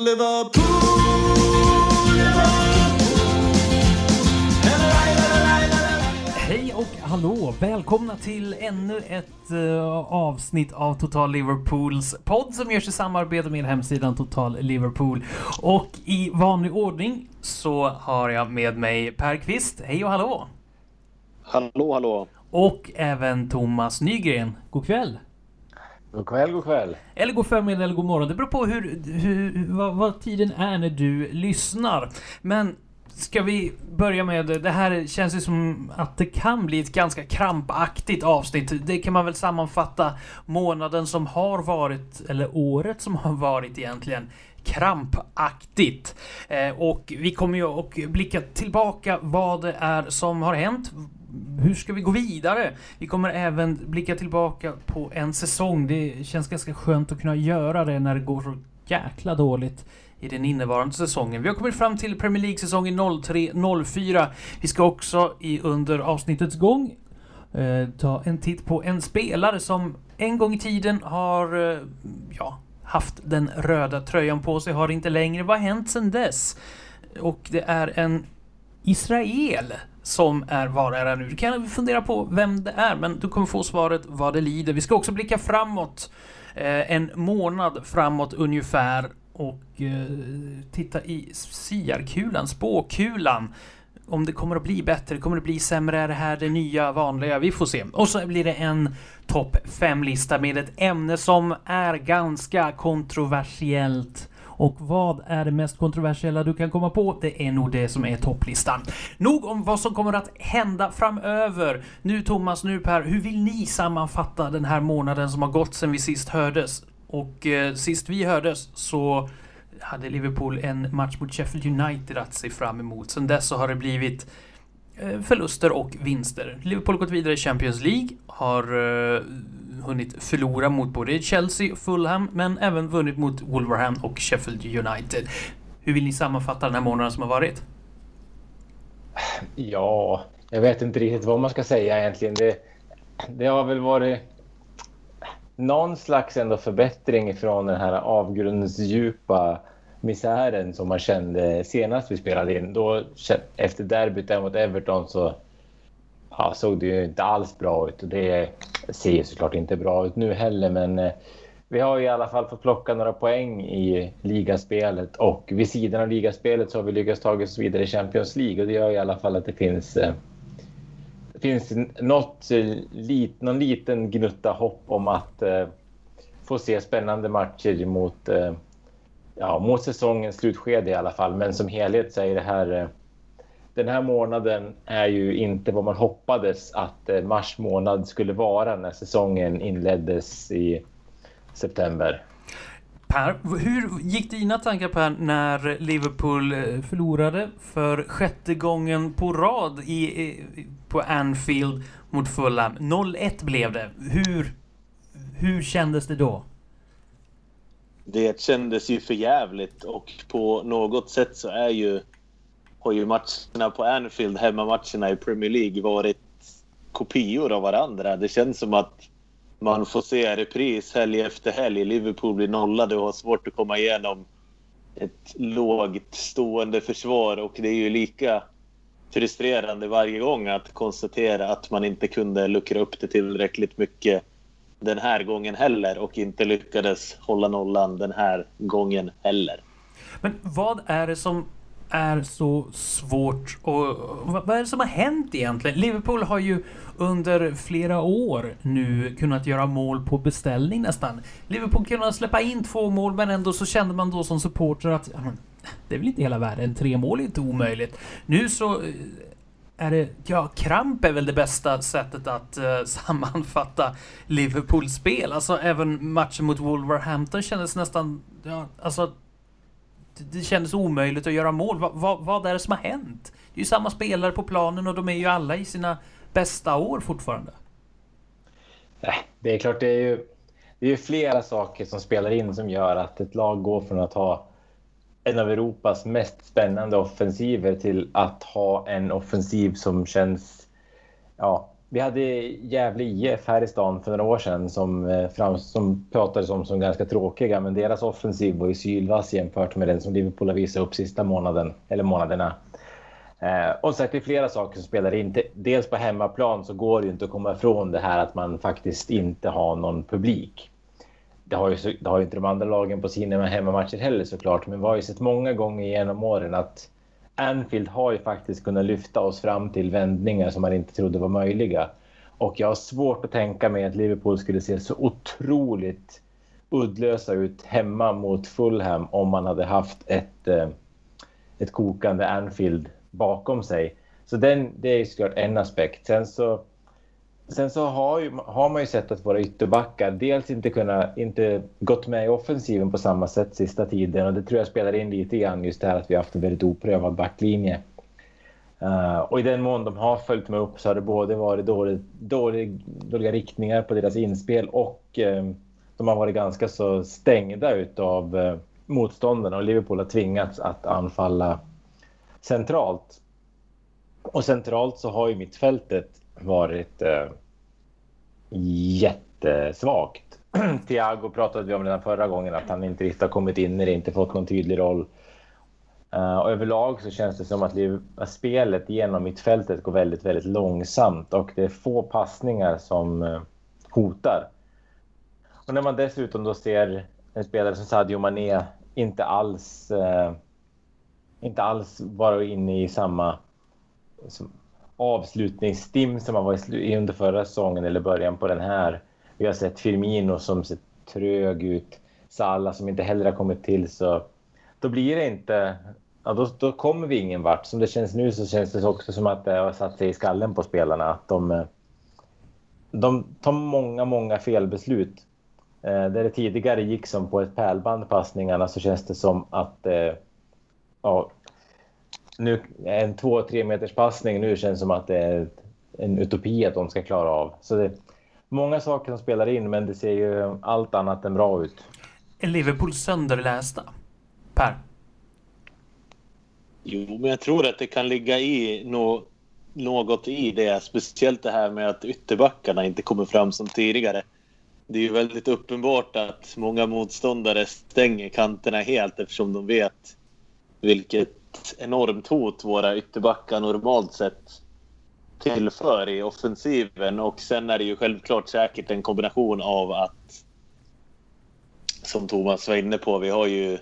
Liverpool, Hej och hallå! Välkomna till ännu ett eh, avsnitt av Total Liverpools podd som görs i samarbete med hemsidan Total Liverpool. Och i vanlig ordning så har jag med mig Per Kvist. Hej och hallå! Hallå, hallå. Och även Thomas Nygren. God kväll! God kväll, god kväll. Eller god förmiddag eller god morgon. Det beror på hur, hur, vad, vad tiden är när du lyssnar. Men ska vi börja med det här känns ju som att det kan bli ett ganska krampaktigt avsnitt. Det kan man väl sammanfatta månaden som har varit, eller året som har varit egentligen krampaktigt. Eh, och vi kommer ju att blicka tillbaka vad det är som har hänt. Hur ska vi gå vidare? Vi kommer även blicka tillbaka på en säsong. Det känns ganska skönt att kunna göra det när det går så jäkla dåligt i den innevarande säsongen. Vi har kommit fram till Premier League-säsongen 03-04. Vi ska också i under avsnittets gång eh, ta en titt på en spelare som en gång i tiden har eh, ja, haft den röda tröjan på sig, har inte längre. Vad har hänt sedan dess? Och det är en Israel som är var är han nu? Du kan fundera på vem det är, men du kommer få svaret vad det lider. Vi ska också blicka framåt. Eh, en månad framåt ungefär och eh, titta i siarkulan, spåkulan. Om det kommer att bli bättre, kommer det bli sämre, är det här det nya vanliga? Vi får se. Och så blir det en topp 5-lista med ett ämne som är ganska kontroversiellt. Och vad är det mest kontroversiella du kan komma på? Det är nog det som är topplistan. Nog om vad som kommer att hända framöver. Nu Thomas, nu Per, hur vill ni sammanfatta den här månaden som har gått sedan vi sist hördes? Och eh, sist vi hördes så hade Liverpool en match mot Sheffield United att se fram emot. Sen dess så har det blivit eh, förluster och vinster. Liverpool har gått vidare i Champions League, har eh, hunnit förlora mot både Chelsea och Fulham, men även vunnit mot Wolverhampton och Sheffield United. Hur vill ni sammanfatta den här månaden som har varit? Ja, jag vet inte riktigt vad man ska säga egentligen. Det, det har väl varit någon slags ändå förbättring från den här avgrundsdjupa misären som man kände senast vi spelade in. Då, efter derbyt där mot Everton så ja, såg det ju inte alls bra ut. Och det ser såklart inte bra ut nu heller, men eh, vi har i alla fall fått plocka några poäng i ligaspelet och vid sidan av ligaspelet så har vi lyckats ta oss vidare i Champions League och det gör i alla fall att det finns eh, det finns något, eh, lit, någon liten gnutta hopp om att eh, få se spännande matcher mot, eh, ja, mot säsongens slutskede i alla fall. Men som helhet så är det här eh, den här månaden är ju inte vad man hoppades att eh, mars månad skulle vara när säsongen inleddes i september. Per, hur gick dina tankar Per när Liverpool eh, förlorade för sjätte gången på rad i, på Anfield mot Fulham? 0-1 blev det. Hur, hur kändes det då? Det kändes ju för jävligt och på något sätt så är ju har ju matcherna på Anfield, hemmamatcherna i Premier League, varit kopior av varandra. Det känns som att man får se repris helg efter helg. Liverpool blir nollade och har svårt att komma igenom ett lågt stående försvar och det är ju lika frustrerande varje gång att konstatera att man inte kunde luckra upp det tillräckligt mycket den här gången heller och inte lyckades hålla nollan den här gången heller. Men vad är det som är så svårt och vad är det som har hänt egentligen? Liverpool har ju under flera år nu kunnat göra mål på beställning nästan. Liverpool kunde släppa in två mål men ändå så kände man då som supporter att det är väl inte hela världen, tre mål är inte omöjligt. Nu så eh, är det, ja, kramp är väl det bästa sättet att uh, sammanfatta Liverpools spel. Alltså även matchen mot Wolverhampton kändes nästan, ja, alltså det kändes omöjligt att göra mål. Va, va, vad är det som har hänt? Det är ju samma spelare på planen och de är ju alla i sina bästa år fortfarande. Äh, det är klart, det är ju, det är ju flera saker som spelar in som gör att ett lag går från att ha en av Europas mest spännande offensiver till att ha en offensiv som känns ja, vi hade Gävle IF här i stan för några år sedan som, eh, fram, som pratades om som ganska tråkiga, men deras offensiv var ju sylvass jämfört med den som Liverpool har visat upp sista månaden, eller månaderna. Eh, och säkert det är flera saker som spelar in. Dels på hemmaplan så går det ju inte att komma ifrån det här att man faktiskt inte har någon publik. Det har ju, det har ju inte de andra lagen på sina hemmamatcher heller såklart, men vi har ju sett många gånger genom åren att Anfield har ju faktiskt kunnat lyfta oss fram till vändningar som man inte trodde var möjliga. Och jag har svårt att tänka mig att Liverpool skulle se så otroligt uddlösa ut hemma mot Fulham om man hade haft ett, eh, ett kokande Anfield bakom sig. Så den, det är såklart en aspekt. Sen så, sen så har, ju, har man ju sett att våra ytterbackar dels inte kunnat, inte gått med i offensiven på samma sätt sista tiden och det tror jag spelar in lite grann just det här att vi har haft en väldigt oprövad backlinje. Uh, och i den mån de har följt med upp så har det både varit dålig, dålig, dåliga riktningar på deras inspel och uh, de har varit ganska så stängda utav eh, uh, motståndarna och Liverpool har tvingats att anfalla centralt. Och centralt så har ju mittfältet varit eh, jättesvagt. Thiago pratade vi om redan förra gången att han inte riktigt har kommit in i det, inte fått någon tydlig roll. Uh, och överlag så känns det som att, att spelet genom mittfältet går väldigt, väldigt långsamt och det är få passningar som uh, hotar. Och när man dessutom då ser en spelare som Sadio Mané inte alls uh, inte alls vara inne i samma som, avslutningsstim som man var i under förra säsongen eller början på den här. Vi har sett Firmino som ser trög ut. Salah som inte heller har kommit till. Så då blir det inte... Ja, då, då kommer vi ingen vart. Som det känns nu så känns det också som att det har satt sig i skallen på spelarna. Att de, de tar många, många felbeslut. Eh, där det tidigare gick som på ett pärlband passningarna så känns det som att eh, ja, nu, en två, tre meters passning nu känns som att det är en utopi att de ska klara av. Så det är många saker som spelar in, men det ser ju allt annat än bra ut. Är Liverpool sönderlästa? Per? Jo, men jag tror att det kan ligga i no något i det. Speciellt det här med att ytterbackarna inte kommer fram som tidigare. Det är ju väldigt uppenbart att många motståndare stänger kanterna helt eftersom de vet vilket enormt hot våra ytterbackar normalt sett tillför i offensiven. Och sen är det ju självklart säkert en kombination av att som Thomas var inne på, vi har ju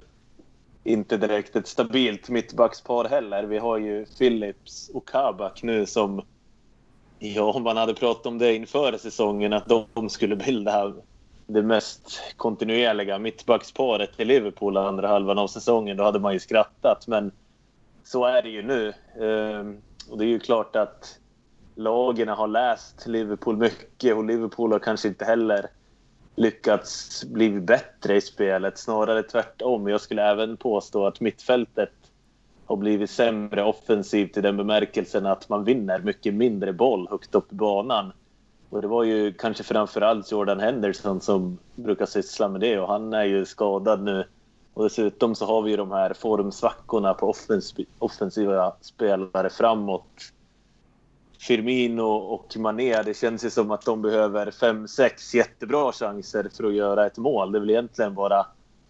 inte direkt ett stabilt mittbackspar heller. Vi har ju Phillips och Kabak nu som... Ja, om man hade pratat om det inför säsongen, att de skulle bilda det mest kontinuerliga mittbacksparet i Liverpool andra halvan av säsongen, då hade man ju skrattat. Men så är det ju nu. Ehm, och det är ju klart att lagen har läst Liverpool mycket och Liverpool har kanske inte heller lyckats bli bättre i spelet. Snarare tvärtom. Jag skulle även påstå att mittfältet har blivit sämre offensivt i den bemärkelsen att man vinner mycket mindre boll högt upp i banan. Och det var ju kanske framförallt Jordan Henderson som brukar syssla med det och han är ju skadad nu. Och dessutom så har vi ju de här formsvackorna på offensiva spelare framåt. Firmino och Mané, det känns ju som att de behöver fem, sex jättebra chanser för att göra ett mål. Det är väl egentligen bara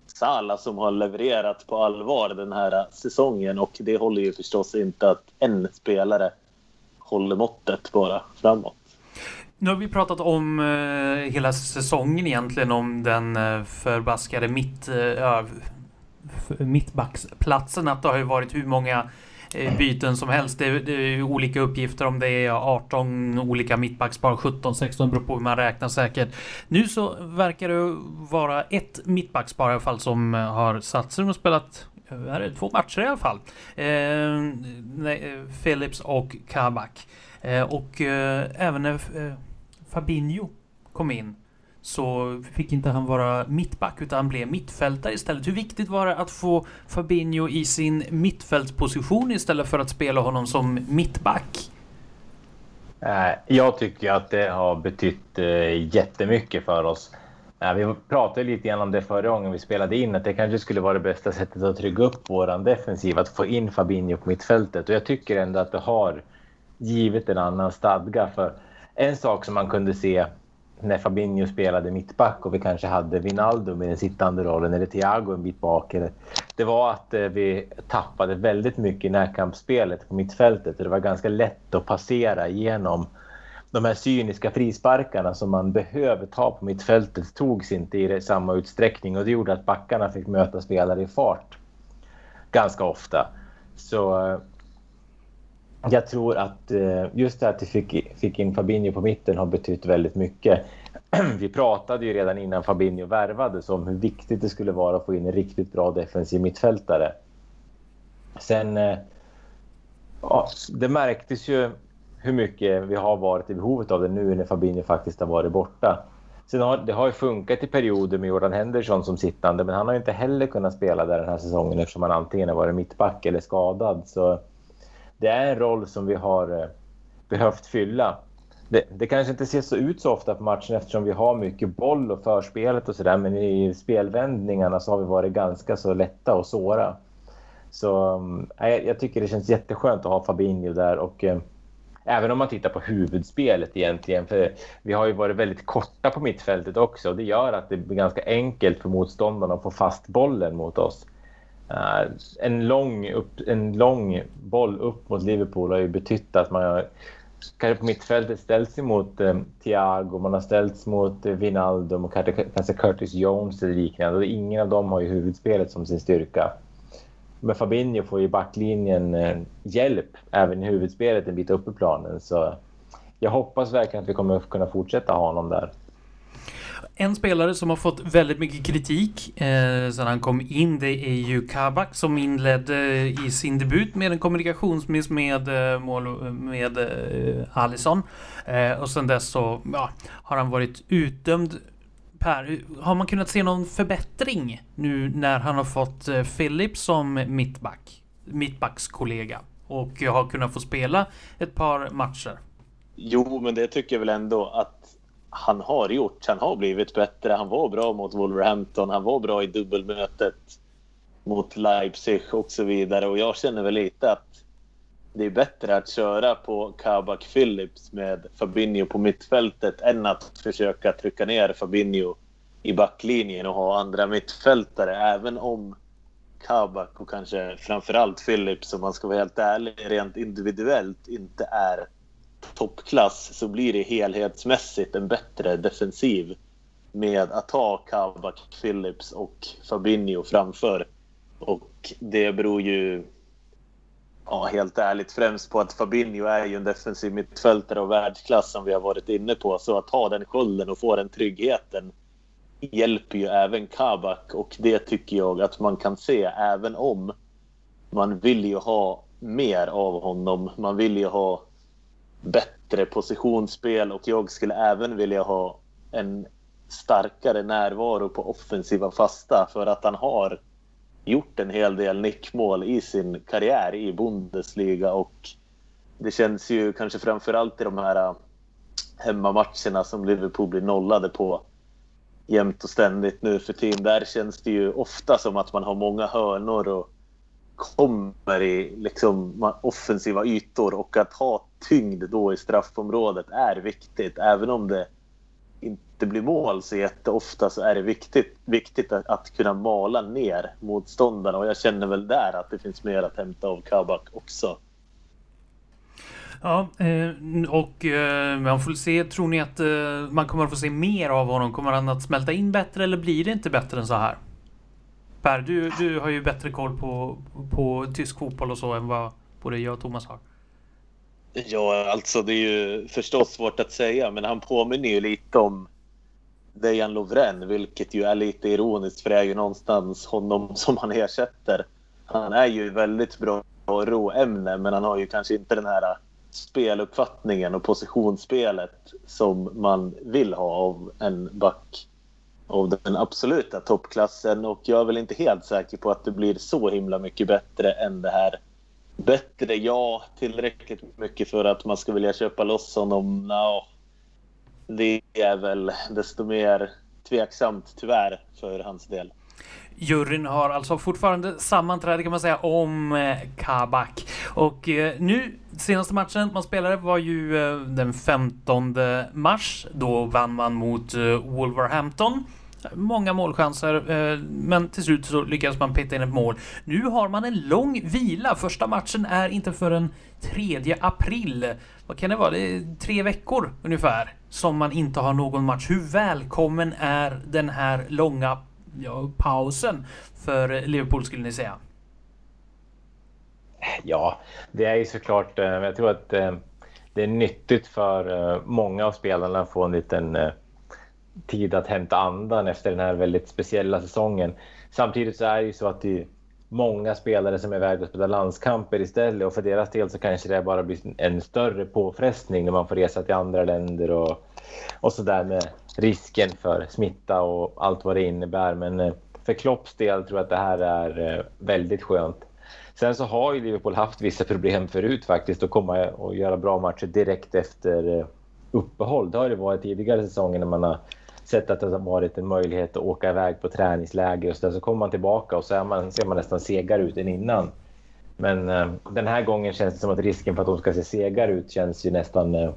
Salah som har levererat på allvar den här säsongen och det håller ju förstås inte att en spelare håller måttet bara framåt. Nu har vi pratat om eh, hela säsongen egentligen, om den eh, förbaskade mitt, eh, mittbacksplatsen. Att det har ju varit hur många eh, byten som helst. Det, det är olika uppgifter om det är 18 olika mittbackspar, 17, 16 beror på hur man räknar säkert. Nu så verkar det vara ett mittbackspar i alla fall som eh, har satt sig och spelat eh, är det två matcher i alla fall. Eh, nej, Philips och Kabak. Eh, och eh, även när eh, Fabinho kom in så fick inte han vara mittback utan han blev mittfältare istället. Hur viktigt var det att få Fabinho i sin mittfältsposition istället för att spela honom som mittback? Eh, jag tycker att det har betytt eh, jättemycket för oss. Eh, vi pratade lite grann om det förra gången vi spelade in, att det kanske skulle vara det bästa sättet att trygga upp våran defensiv, att få in Fabinho på mittfältet. Och jag tycker ändå att det har givit en annan stadga. För en sak som man kunde se när Fabinho spelade mittback och vi kanske hade Vinaldo med den sittande rollen eller Thiago en bit bak. Det var att eh, vi tappade väldigt mycket i närkampsspelet på mittfältet. Det var ganska lätt att passera igenom de här cyniska frisparkarna som man behöver ta på mittfältet togs inte i samma utsträckning och det gjorde att backarna fick möta spelare i fart ganska ofta. Så eh, jag tror att eh, just det att vi fick, fick in Fabinho på mitten har betytt väldigt mycket. Vi pratade ju redan innan Fabinho värvades om hur viktigt det skulle vara att få in en riktigt bra defensiv mittfältare. Sen... Eh, ja, det märktes ju hur mycket vi har varit i behovet av det nu när Fabinho faktiskt har varit borta. Sen har, det har ju funkat i perioder med Jordan Henderson som sittande men han har inte heller kunnat spela där den här säsongen eftersom han antingen har varit mittback eller skadad. Så det är en roll som vi har eh, behövt fylla. Det, det kanske inte ser så ut så ofta på matchen eftersom vi har mycket boll och förspelet och sådär men i spelvändningarna så har vi varit ganska så lätta och såra. Så äh, jag tycker det känns jätteskönt att ha Fabinho där och äh, Även om man tittar på huvudspelet egentligen. För vi har ju varit väldigt korta på mittfältet också. Och det gör att det blir ganska enkelt för motståndarna att få fast bollen mot oss. Uh, en, lång upp, en lång boll upp mot Liverpool har ju betytt att man har kanske på mittfältet ställts emot eh, Thiago, man har ställts mot eh, Vinaldum och kanske, kanske Curtis Jones eller liknande. Och ingen av dem har ju huvudspelet som sin styrka. Men Fabinho får ju backlinjen eh, hjälp även i huvudspelet en bit upp i planen. Så jag hoppas verkligen att vi kommer kunna fortsätta ha honom där. En spelare som har fått väldigt mycket kritik eh, sedan han kom in det är ju Kabak som inledde i sin debut med en kommunikationsmiss med, eh, med, med eh, Alisson. Eh, och sen dess så ja, har han varit utdömd Per, har man kunnat se någon förbättring nu när han har fått eh, Philip som mittback? Mittbackskollega. Och har kunnat få spela ett par matcher. Jo, men det tycker jag väl ändå att han har gjort. Han har blivit bättre. Han var bra mot Wolverhampton. Han var bra i dubbelmötet mot Leipzig och så vidare. Och jag känner väl lite att det är bättre att köra på Kabak Phillips med Fabinho på mittfältet än att försöka trycka ner Fabinho i backlinjen och ha andra mittfältare. Även om Kabak och kanske framförallt Phillips, om man ska vara helt ärlig, rent individuellt inte är toppklass så blir det helhetsmässigt en bättre defensiv med att ha Kabak, Phillips och Fabinho framför. Och det beror ju ja, helt ärligt främst på att Fabinho är ju en defensiv mittfältare av världsklass som vi har varit inne på. Så att ha den skölden och få den tryggheten hjälper ju även Kabak och det tycker jag att man kan se även om man vill ju ha mer av honom. Man vill ju ha bättre positionsspel och jag skulle även vilja ha en starkare närvaro på offensiva fasta för att han har gjort en hel del nickmål i sin karriär i Bundesliga och det känns ju kanske framförallt i de här äh, hemmamatcherna som Liverpool blir nollade på jämt och ständigt nu för tiden. Där känns det ju ofta som att man har många hörnor och kommer i liksom offensiva ytor och att ha tyngd då i straffområdet är viktigt. Även om det inte blir mål så jätteofta så är det viktigt, viktigt att, att kunna mala ner motståndarna och jag känner väl där att det finns mer att hämta av Kabak också. Ja, eh, och eh, man får se. Tror ni att eh, man kommer att få se mer av honom? Kommer han att smälta in bättre eller blir det inte bättre än så här? Per, du, du har ju bättre koll på, på tysk fotboll och så än vad både jag och Thomas har. Ja, alltså det är ju förstås svårt att säga, men han påminner ju lite om Dejan Lovren, vilket ju är lite ironiskt för det är ju någonstans honom som han ersätter. Han är ju väldigt bra råämne, men han har ju kanske inte den här speluppfattningen och positionsspelet som man vill ha av en back av den absoluta toppklassen och jag är väl inte helt säker på att det blir så himla mycket bättre än det här. Bättre, ja, tillräckligt mycket för att man ska vilja köpa loss honom. No, det är väl desto mer tveksamt tyvärr för hans del. Juryn har alltså fortfarande sammanträde kan man säga om eh, Kabak. Och eh, nu, senaste matchen man spelade var ju eh, den 15 mars. Då vann man mot eh, Wolverhampton. Många målchanser, eh, men till slut så lyckades man peta in ett mål. Nu har man en lång vila. Första matchen är inte förrän 3 april. Vad kan det vara? Det är tre veckor ungefär som man inte har någon match. Hur välkommen är den här långa ja, pausen för Liverpool skulle ni säga? Ja, det är ju såklart. Eh, jag tror att eh, det är nyttigt för eh, många av spelarna att få en liten tid att hämta andan efter den här väldigt speciella säsongen. Samtidigt så är det ju så att det är många spelare som är iväg och spelar landskamper istället och för deras del så kanske det bara blir en större påfrestning när man får resa till andra länder och, och så där med risken för smitta och allt vad det innebär. Men eh, för Klopps del tror jag att det här är eh, väldigt skönt. Sen så har ju Liverpool haft vissa problem förut faktiskt att komma och göra bra matcher direkt efter eh, uppehåll. Det har det varit tidigare säsonger när man har sett att det har varit en möjlighet att åka iväg på träningsläger och så där. Så kommer man tillbaka och så är man, ser man nästan segare ut än innan. Men eh, den här gången känns det som att risken för att de ska se segare ut känns ju nästan eh,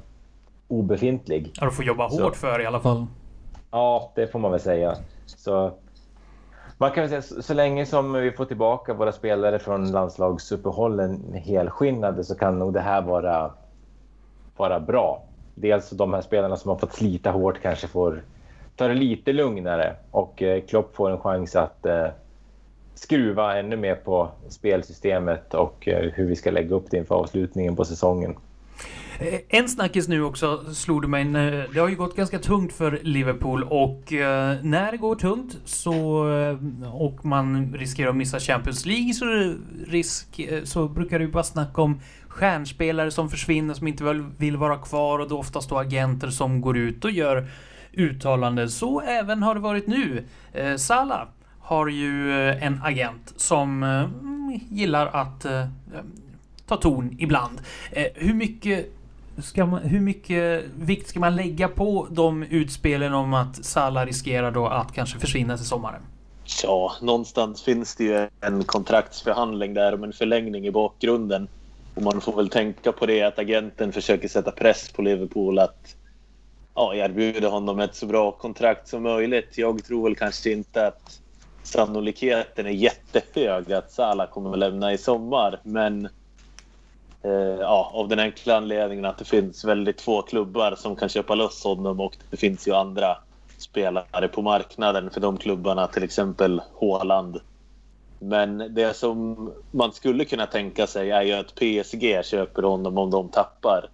obefintlig. Ja, du får jobba hårt så. för i alla fall. Ja, det får man väl säga. Så man kan väl säga så länge som vi får tillbaka våra spelare från landslagsuppehållen helskinnade så kan nog det här vara, vara bra. Dels de här spelarna som har fått slita hårt kanske får ta det lite lugnare och eh, Klopp får en chans att eh, skruva ännu mer på spelsystemet och eh, hur vi ska lägga upp det inför avslutningen på säsongen. En snackis nu också slog det mig. Det har ju gått ganska tungt för Liverpool och när det går tungt så och man riskerar att missa Champions League så, risk, så brukar det ju bara snacka om stjärnspelare som försvinner som inte vill vara kvar och då oftast då agenter som går ut och gör uttalanden. Så även har det varit nu. Eh, Salah har ju eh, en agent som eh, gillar att ta ton ibland. Hur mycket ska man, hur mycket vikt ska man lägga på de utspelen om att Salah riskerar då att kanske försvinna till sommaren? Ja, någonstans finns det ju en kontraktsförhandling där om en förlängning i bakgrunden. Och man får väl tänka på det att agenten försöker sätta press på Liverpool att ja, erbjuda honom ett så bra kontrakt som möjligt. Jag tror väl kanske inte att sannolikheten är jättehög att Salah kommer att lämna i sommar. Men Eh, ja, av den enkla anledningen att det finns väldigt få klubbar som kan köpa loss honom och det finns ju andra spelare på marknaden för de klubbarna, till exempel Håland. Men det som man skulle kunna tänka sig är ju att PSG köper honom om de tappar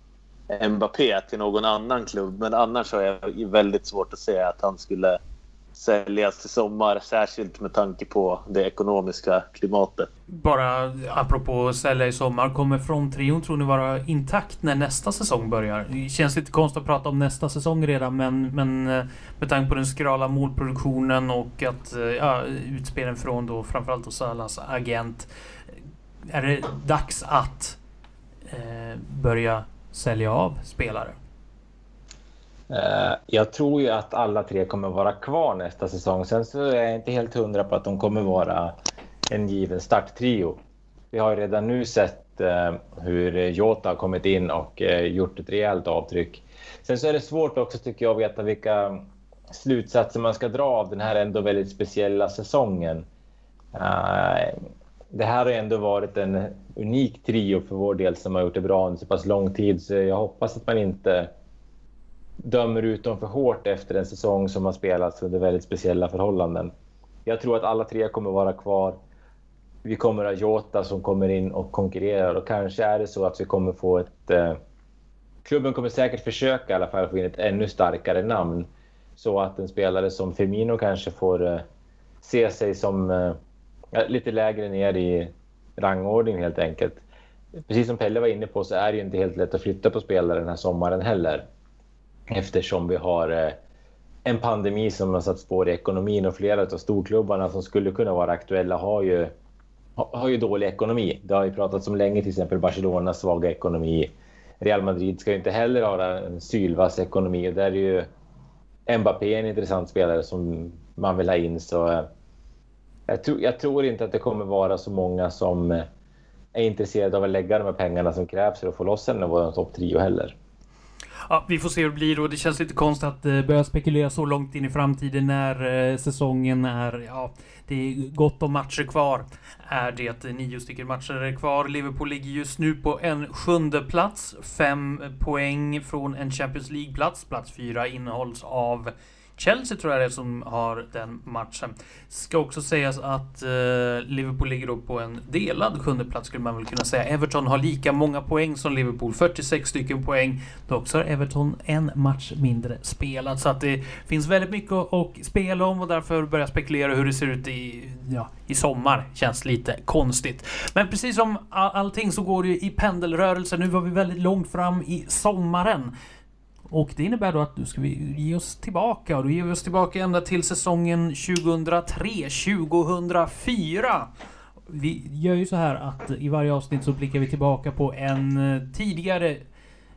Mbappé till någon annan klubb. Men annars har jag väldigt svårt att se att han skulle säljas till sommar, särskilt med tanke på det ekonomiska klimatet. Bara apropå sälja i sommar, kommer fronttrion tror ni vara intakt när nästa säsong börjar? Det känns lite konstigt att prata om nästa säsong redan, men, men eh, med tanke på den skrala målproduktionen och att eh, ja, utspelen från då framförallt då Salas agent. Är det dags att eh, börja sälja av spelare? Eh, jag tror ju att alla tre kommer vara kvar nästa säsong. Sen så är jag inte helt hundra på att de kommer vara en given starttrio. Vi har ju redan nu sett eh, hur Jota har kommit in och eh, gjort ett rejält avtryck. Sen så är det svårt också tycker jag att veta vilka slutsatser man ska dra av den här ändå väldigt speciella säsongen. Det här har ändå varit en unik trio för vår del som har gjort det bra under så pass lång tid så jag hoppas att man inte dömer ut dem för hårt efter en säsong som har spelats under väldigt speciella förhållanden. Jag tror att alla tre kommer vara kvar. Vi kommer att ha Jota som kommer in och konkurrerar och kanske är det så att vi kommer få ett... Eh, klubben kommer säkert försöka i alla fall få in ett ännu starkare namn så att en spelare som Firmino kanske får eh, se sig som eh, lite lägre ner i rangordningen helt enkelt. Precis som Pelle var inne på så är det ju inte helt lätt att flytta på spelare den här sommaren heller eftersom vi har eh, en pandemi som har satt spår i ekonomin och flera av storklubbarna som skulle kunna vara aktuella har ju, har ju dålig ekonomi. Det har ju pratats om länge, till exempel Barcelonas svaga ekonomi. Real Madrid ska ju inte heller ha en sylvass ekonomi och där är ju Mbappé en intressant spelare som man vill ha in. Så eh, jag, tror, jag tror inte att det kommer vara så många som eh, är intresserade av att lägga de här pengarna som krävs för att få loss en av vår topp trio heller. Ja, vi får se hur det blir och det känns lite konstigt att eh, börja spekulera så långt in i framtiden när eh, säsongen är... Ja, det är gott om matcher kvar. Är det nio stycken matcher kvar. Liverpool ligger just nu på en sjunde plats. Fem poäng från en Champions League-plats. Plats fyra innehålls av Chelsea tror jag det är som har den matchen. Ska också sägas att eh, Liverpool ligger då på en delad sjunde plats skulle man väl kunna säga. Everton har lika många poäng som Liverpool, 46 stycken poäng. Dock så har Everton en match mindre spelad så att det finns väldigt mycket att spela om och därför börja spekulera hur det ser ut i, ja, i sommar. Känns lite konstigt. Men precis som allting så går det ju i pendelrörelse. Nu var vi väldigt långt fram i sommaren. Och det innebär då att nu ska vi ge oss tillbaka och då ger vi oss tillbaka ända till säsongen 2003-2004. Vi gör ju så här att eh, i varje avsnitt så blickar vi tillbaka på en eh, tidigare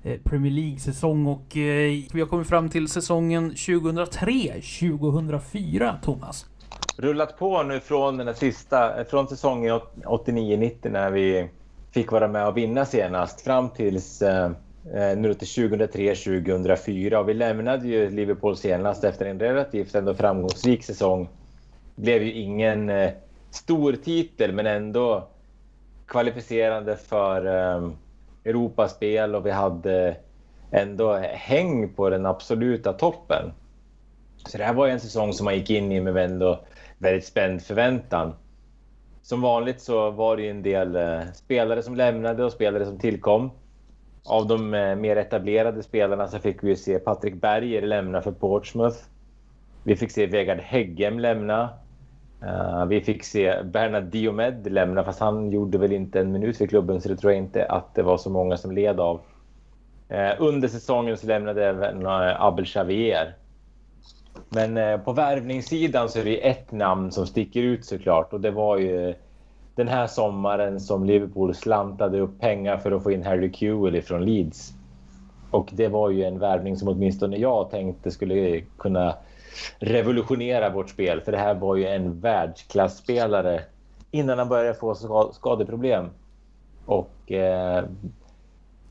eh, Premier League-säsong och vi har kommit fram till säsongen 2003-2004, Thomas. Rullat på nu från den sista, från säsongen 89-90 när vi fick vara med och vinna senast fram tills Eh, Eh, nu till 2003-2004 och vi lämnade ju Liverpool senast efter en relativt ändå framgångsrik säsong. Det blev ju ingen eh, stor titel men ändå kvalificerande för ehm, Europaspel och vi hade ändå häng på den absoluta toppen. Så det här var en säsong som man gick in i med ändå väldigt spänd förväntan. Som vanligt så var det ju en del eh, spelare som lämnade och spelare som tillkom. Av de eh, mer etablerade spelarna så fick vi se Patrik Berger lämna för Portsmouth. Vi fick se Vegard Heggem lämna. Uh, vi fick se Bernard Diomed lämna, fast han gjorde väl inte en minut för klubben, så det tror jag inte att det var så många som led av. Uh, under säsongen så lämnade även uh, Abel Xavier. Men på värvningssidan så är det ett namn som sticker ut såklart och det var ju den här sommaren som Liverpool slantade upp pengar för att få in Harry Kewell från Leeds. Och det var ju en värvning som åtminstone jag tänkte skulle kunna revolutionera vårt spel. För det här var ju en världsklasspelare innan han började få skadeproblem. Och eh,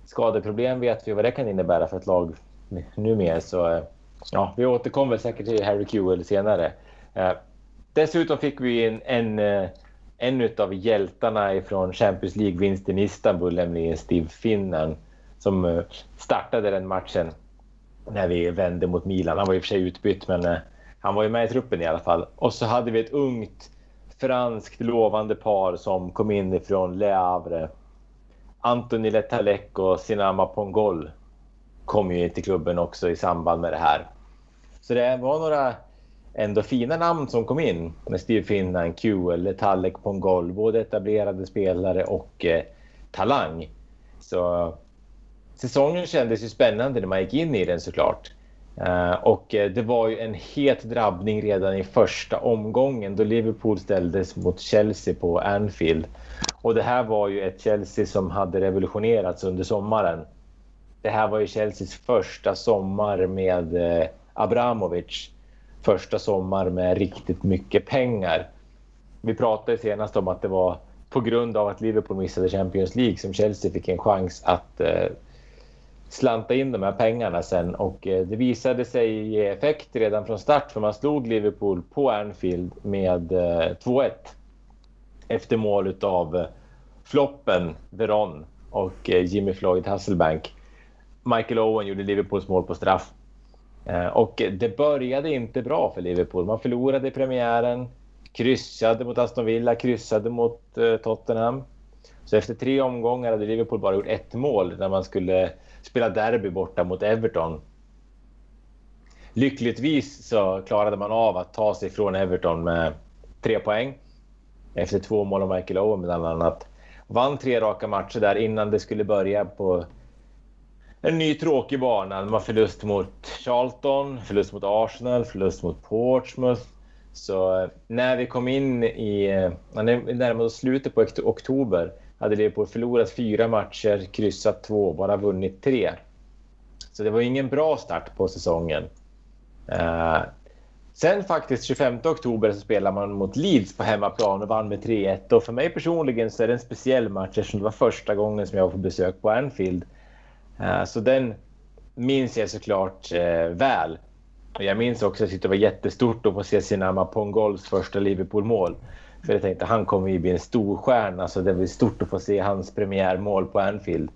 skadeproblem vet vi vad det kan innebära för ett lag numera. Så eh, ja, vi återkommer säkert till Harry Kewell senare. Eh, dessutom fick vi en, en eh, en av hjältarna från Champions League-vinsten i Istanbul, nämligen Steve Finnan, som eh, startade den matchen när vi vände mot Milan. Han var i och för sig utbytt, men eh, han var ju med i truppen i alla fall. Och så hade vi ett ungt franskt lovande par som kom in ifrån Le Havre. Anthony Letalek och Sinama Pongol kom ju till klubben också i samband med det här. Så det var några ändå fina namn som kom in med Steve Finnan, QL, Tallek Pongol, både etablerade spelare och eh, talang. Så säsongen kändes ju spännande när man gick in i den såklart. Uh, och uh, det var ju en het drabbning redan i första omgången då Liverpool ställdes mot Chelsea på Anfield. Och det här var ju ett Chelsea som hade revolutionerats under sommaren. Det här var ju Chelseas första sommar med uh, Abramovic första sommar med riktigt mycket pengar. Vi pratade senast om att det var på grund av att Liverpool missade Champions League som Chelsea fick en chans att eh, slanta in de här pengarna sen och eh, det visade sig ge effekt redan från start för man slog Liverpool på Anfield med eh, 2-1 efter mål av eh, floppen Veron och eh, Jimmy Floyd Hasselbank. Michael Owen gjorde Liverpools mål på straff Eh, och det började inte bra för Liverpool. Man förlorade i premiären, kryssade mot Aston Villa, kryssade mot eh, Tottenham. Så efter tre omgångar hade Liverpool bara gjort ett mål när man skulle spela derby borta mot Everton. Lyckligtvis så klarade man av att ta sig från Everton med tre poäng. Efter två mål av Michael Owen bland annat. Vann tre raka matcher där innan det skulle börja på en ny tråkig bana. De har förlust mot Charlton, förlust mot Arsenal, förlust mot Portsmouth. Så eh, när vi kom in i, eh, när vi närmade oss slutet på oktober hade Liverpool förlorat fyra matcher, kryssat två, bara vunnit tre. Så det var ingen bra start på säsongen. Eh, sen faktiskt 25 oktober så spelar man mot Leeds på hemmaplan och vann med 3-1. Och för mig personligen så är det en speciell match eftersom det var första gången som jag var på besök på Anfield. Uh, så den minns jag såklart uh, väl. Jag minns också att det var jättestort att få se Sinama Pongols första Liverpool-mål. För jag tänkte han kommer ju bli en stor stjärna så det blir stort att få se hans premiärmål på Anfield.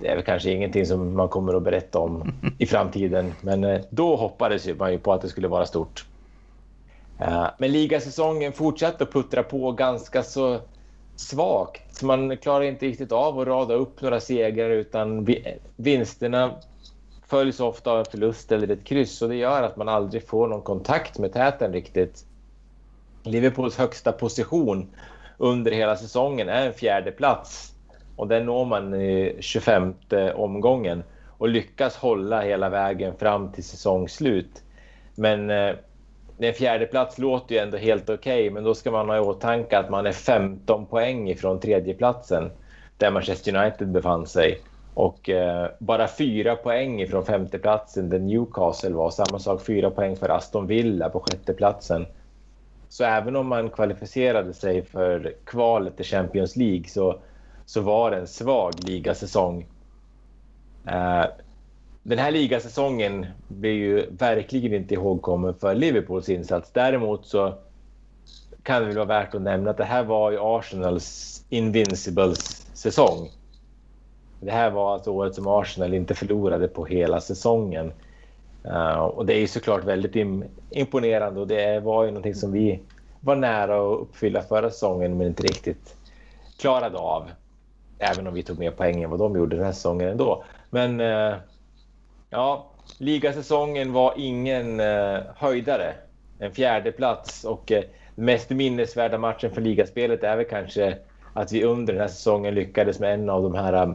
Det är väl kanske ingenting som man kommer att berätta om i framtiden, men eh, då hoppades man ju på att det skulle vara stort. Eh, men ligasäsongen fortsatte att puttra på ganska så svagt. Man klarar inte riktigt av att rada upp några segrar utan vinsterna följs ofta av en förlust eller ett kryss och det gör att man aldrig får någon kontakt med täten riktigt. Liverpools högsta position under hela säsongen är en fjärde plats och den når man eh, i 25 omgången och lyckas hålla hela vägen fram till säsongslut. Men eh, en fjärde plats låter ju ändå helt okej, okay, men då ska man ha i åtanke att man är 15 poäng ifrån tredjeplatsen där Manchester United befann sig. Och eh, bara fyra poäng ifrån femteplatsen där Newcastle var. Samma sak, fyra poäng för Aston Villa på sjätteplatsen. Så även om man kvalificerade sig för kvalet till Champions League så, så var det en svag ligasäsong. Eh, den här ligasäsongen blir ju verkligen inte ihågkommen för Liverpools insats. Däremot så kan det väl vara värt att nämna att det här var ju Arsenals Invincibles säsong. Det här var alltså året som Arsenal inte förlorade på hela säsongen. Uh, och det är ju såklart väldigt im imponerande och det var ju någonting som vi var nära att uppfylla förra säsongen men inte riktigt klarade av. Även om vi tog mer poäng än vad de gjorde den här säsongen ändå. Men uh, ja, ligasäsongen var ingen eh, höjdare. En fjärde plats och eh, den mest minnesvärda matchen för ligaspelet är väl kanske att vi under den här säsongen lyckades med en av de här eh,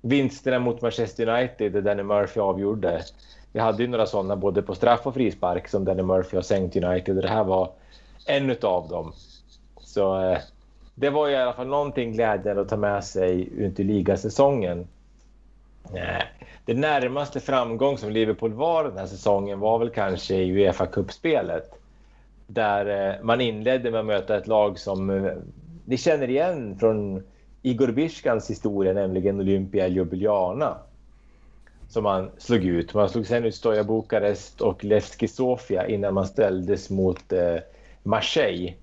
vinsterna mot Manchester United där Danny Murphy avgjorde. Vi hade ju några sådana både på straff och frispark som Danny Murphy har sänkt United och det här var en av dem. Så eh, det var i alla fall någonting glädjande att ta med sig ut i ligasäsongen. Det närmaste framgång som Liverpool var den här säsongen var väl kanske i Uefa Cup-spelet. Där eh, man inledde med att möta ett lag som eh, ni känner igen från Igor Bishkans historia, nämligen Olympia Ljubljana som man slog ut. Man slog sen ut Stoja Bukarest och Levski Sofia innan man ställdes mot eh, Marseille.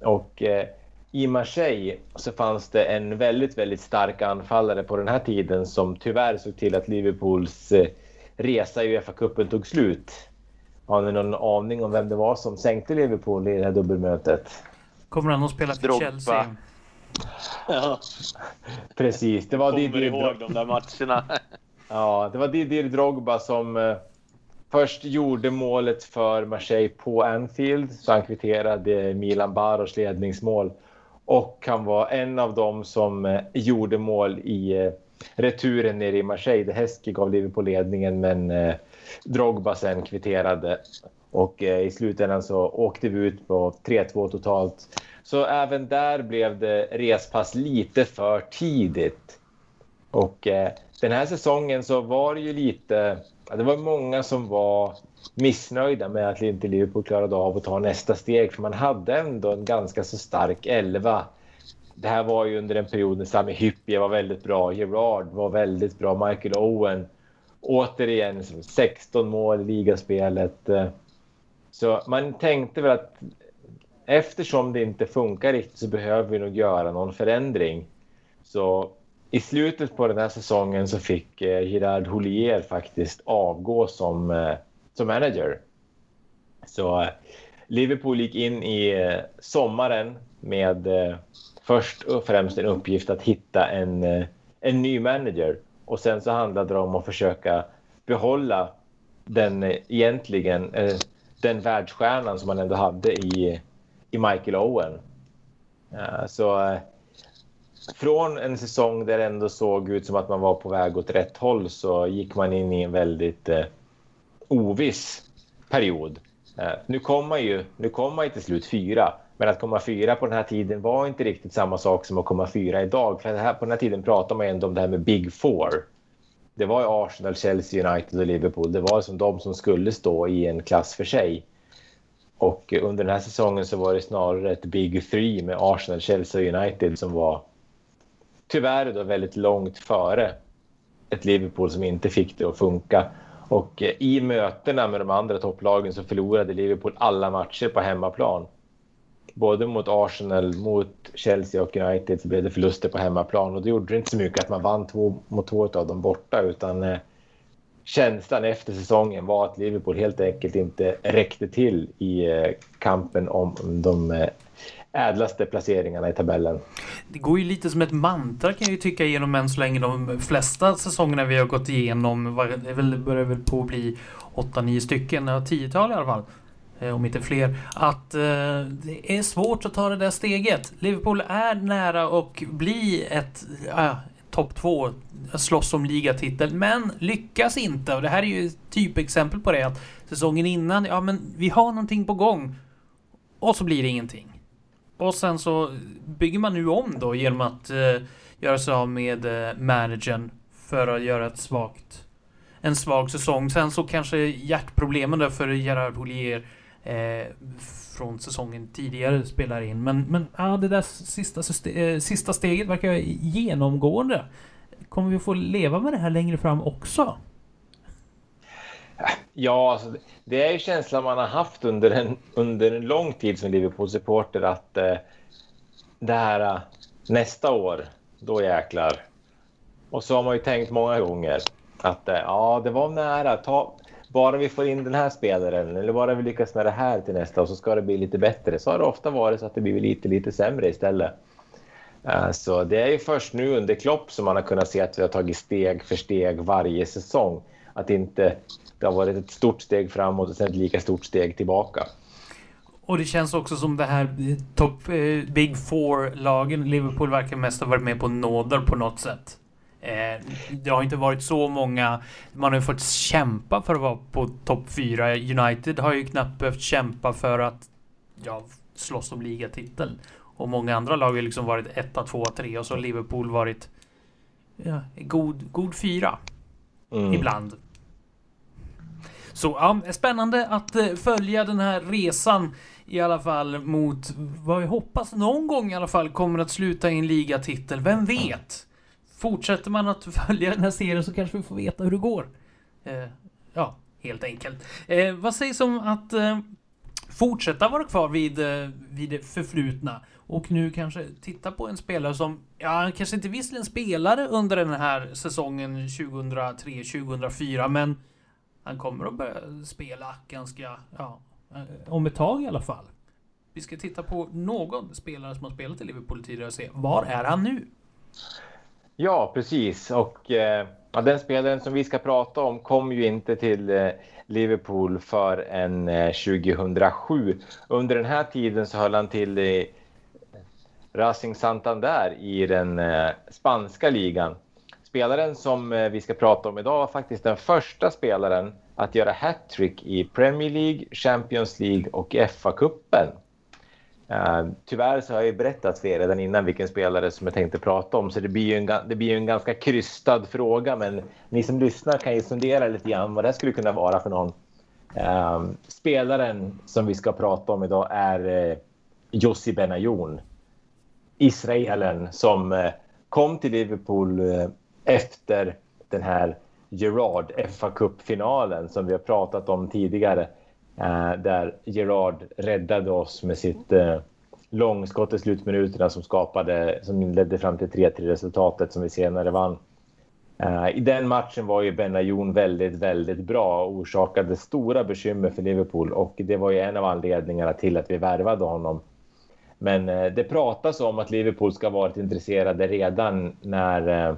Och eh, i Marseille så fanns det en väldigt, väldigt stark anfallare på den här tiden som tyvärr såg till att Liverpools eh, resa i Uefa-cupen tog slut. Har ni någon aning om vem det var som sänkte Liverpool i det här dubbelmötet? Kommer han att spela för Drogba. Chelsea? Ja. Precis, det var Kommer Didier ihåg de där matcherna. ja, det var Didier Drogba som eh, först gjorde målet för Marseille på Anfield, så han kvitterade Milan Baros ledningsmål. Och han var en av dem som eh, gjorde mål i eh, returen nere i Marseille. Heskey gav Liverpool ledningen, men eh, Drogba sen kvitterade. Och i slutändan så åkte vi ut på 3-2 totalt. Så även där blev det respass lite för tidigt. Och den här säsongen så var det ju lite... Det var många som var missnöjda med att inte Liverpool klarade av att ta nästa steg. För man hade ändå en ganska så stark elva. Det här var ju under en period när Sami Hyppie var väldigt bra. Gerard var väldigt bra. Michael Owen. Återigen liksom 16 mål i ligaspelet. Så man tänkte väl att eftersom det inte funkar riktigt så behöver vi nog göra någon förändring. Så i slutet på den här säsongen så fick eh, Gerard Houllier faktiskt avgå som, eh, som manager. Så eh, Liverpool gick in i eh, sommaren med eh, först och främst en uppgift att hitta en, en ny manager. Och sen så handlade det om att försöka behålla den egentligen den världsstjärnan som man ändå hade i, i Michael Owen. Så från en säsong där det ändå såg ut som att man var på väg åt rätt håll så gick man in i en väldigt oviss period. Eh, nu kom man ju nu kom man ju till slut fyra, men att komma fyra på den här tiden var inte riktigt samma sak som att komma fyra idag. För här, på den här tiden pratar man ändå om det här med Big Four. det var ju Arsenal, Chelsea, United och Liverpool. Det var som de som skulle stå i en klass för sig. Och under den här säsongen så var det snarare ett Big Three med Arsenal, Chelsea och United som var tyvärr då väldigt långt före ett Liverpool som inte fick det att funka. Och eh, i mötena med de andra topplagen så förlorade Liverpool alla matcher på hemmaplan. Både mot Arsenal, mot Chelsea och United så blev det förluster på hemmaplan och då gjorde det inte så mycket att man vann två mot två av dem borta utan eh, känslan efter säsongen var att Liverpool helt enkelt inte räckte till i eh, kampen om de eh, ädlaste placeringarna i tabellen. Det går ju lite som ett mantra kan jag ju tycka genom än så länge de flesta säsongerna vi har gått igenom. Det börjar väl på att bli 8-9 stycken, 10-tal i alla fall. Eh, om inte fler. Att eh, det är svårt att ta det där steget. Liverpool är nära att bli ett äh, topp två, slåss om ligatitel, men lyckas inte. Och det här är ju ett typexempel på det. Att säsongen innan, ja men vi har någonting på gång. Och så blir det ingenting. Och sen så bygger man nu om då genom att eh, göra sig av med eh, managern för att göra ett svagt en svag säsong. Sen så kanske hjärtproblemen där för Gerard Houllier eh, från säsongen tidigare spelar in. Men, men ah det där sista, eh, sista steget verkar genomgående. Kommer vi få leva med det här längre fram också? Ja, alltså, det är ju känslan man har haft under en, under en lång tid som Liverpool-supporter att eh, det här eh, nästa år, då jäklar. Och så har man ju tänkt många gånger att eh, ja, det var nära. Ta, bara vi får in den här spelaren eller bara vi lyckas med det här till nästa och så ska det bli lite bättre. Så har det ofta varit så att det blir lite, lite sämre istället. Eh, så det är ju först nu under Klopp som man har kunnat se att vi har tagit steg för steg varje säsong. Att inte det har varit ett stort steg framåt och sen ett lika stort steg tillbaka. Och det känns också som det här top eh, Big Four-lagen, Liverpool verkar mest ha varit med på nåder på något sätt. Eh, det har inte varit så många. Man har ju fått kämpa för att vara på topp 4. United har ju knappt behövt kämpa för att ja, slåss om ligatiteln. Och många andra lag har liksom varit 1, 2, 3 och så har Liverpool varit ja, god, god fyra. Mm. Ibland. Så ja, spännande att eh, följa den här resan i alla fall mot vad vi hoppas någon gång i alla fall kommer att sluta i en ligatitel. Vem vet? Fortsätter man att följa den här serien så kanske vi får veta hur det går. Eh, ja, helt enkelt. Eh, vad sägs om att eh, fortsätta vara kvar vid, eh, vid det förflutna och nu kanske titta på en spelare som, ja, kanske inte visserligen spelare under den här säsongen 2003-2004, men han kommer att börja spela ganska, ja, eh, om ett tag i alla fall. Vi ska titta på någon spelare som har spelat i Liverpool tidigare och se, var är han nu? Ja, precis. Och eh, den spelaren som vi ska prata om kom ju inte till eh, Liverpool förrän eh, 2007. Under den här tiden så höll han till i Racing Santander i den eh, spanska ligan. Spelaren som eh, vi ska prata om idag var faktiskt den första spelaren att göra hattrick i Premier League, Champions League och FA-cupen. Uh, eh, tyvärr så har jag ju berättat för er redan innan vilken spelare som jag tänkte prata om, så det blir ju en, det blir en ganska krystad fråga. Men ni som lyssnar kan ju fundera lite grann vad det skulle kunna vara för någon. Uh, spelaren som vi ska prata om idag är uh, Jussi Benayoun. Israelen som uh, kom till Liverpool efter den här Gerard FA Cup-finalen som vi har pratat om tidigare. Eh, där Gerard räddade oss med sitt eh, långskott i slutminuterna som skapade, som ledde fram till 3-3 resultatet som vi senare vann. Uh, I den matchen var ju Benayoun väldigt, väldigt bra och orsakade stora bekymmer för Liverpool och det var ju en av anledningarna till att vi värvade honom. Men uh, det pratas om att Liverpool ska ha varit intresserade redan när, uh,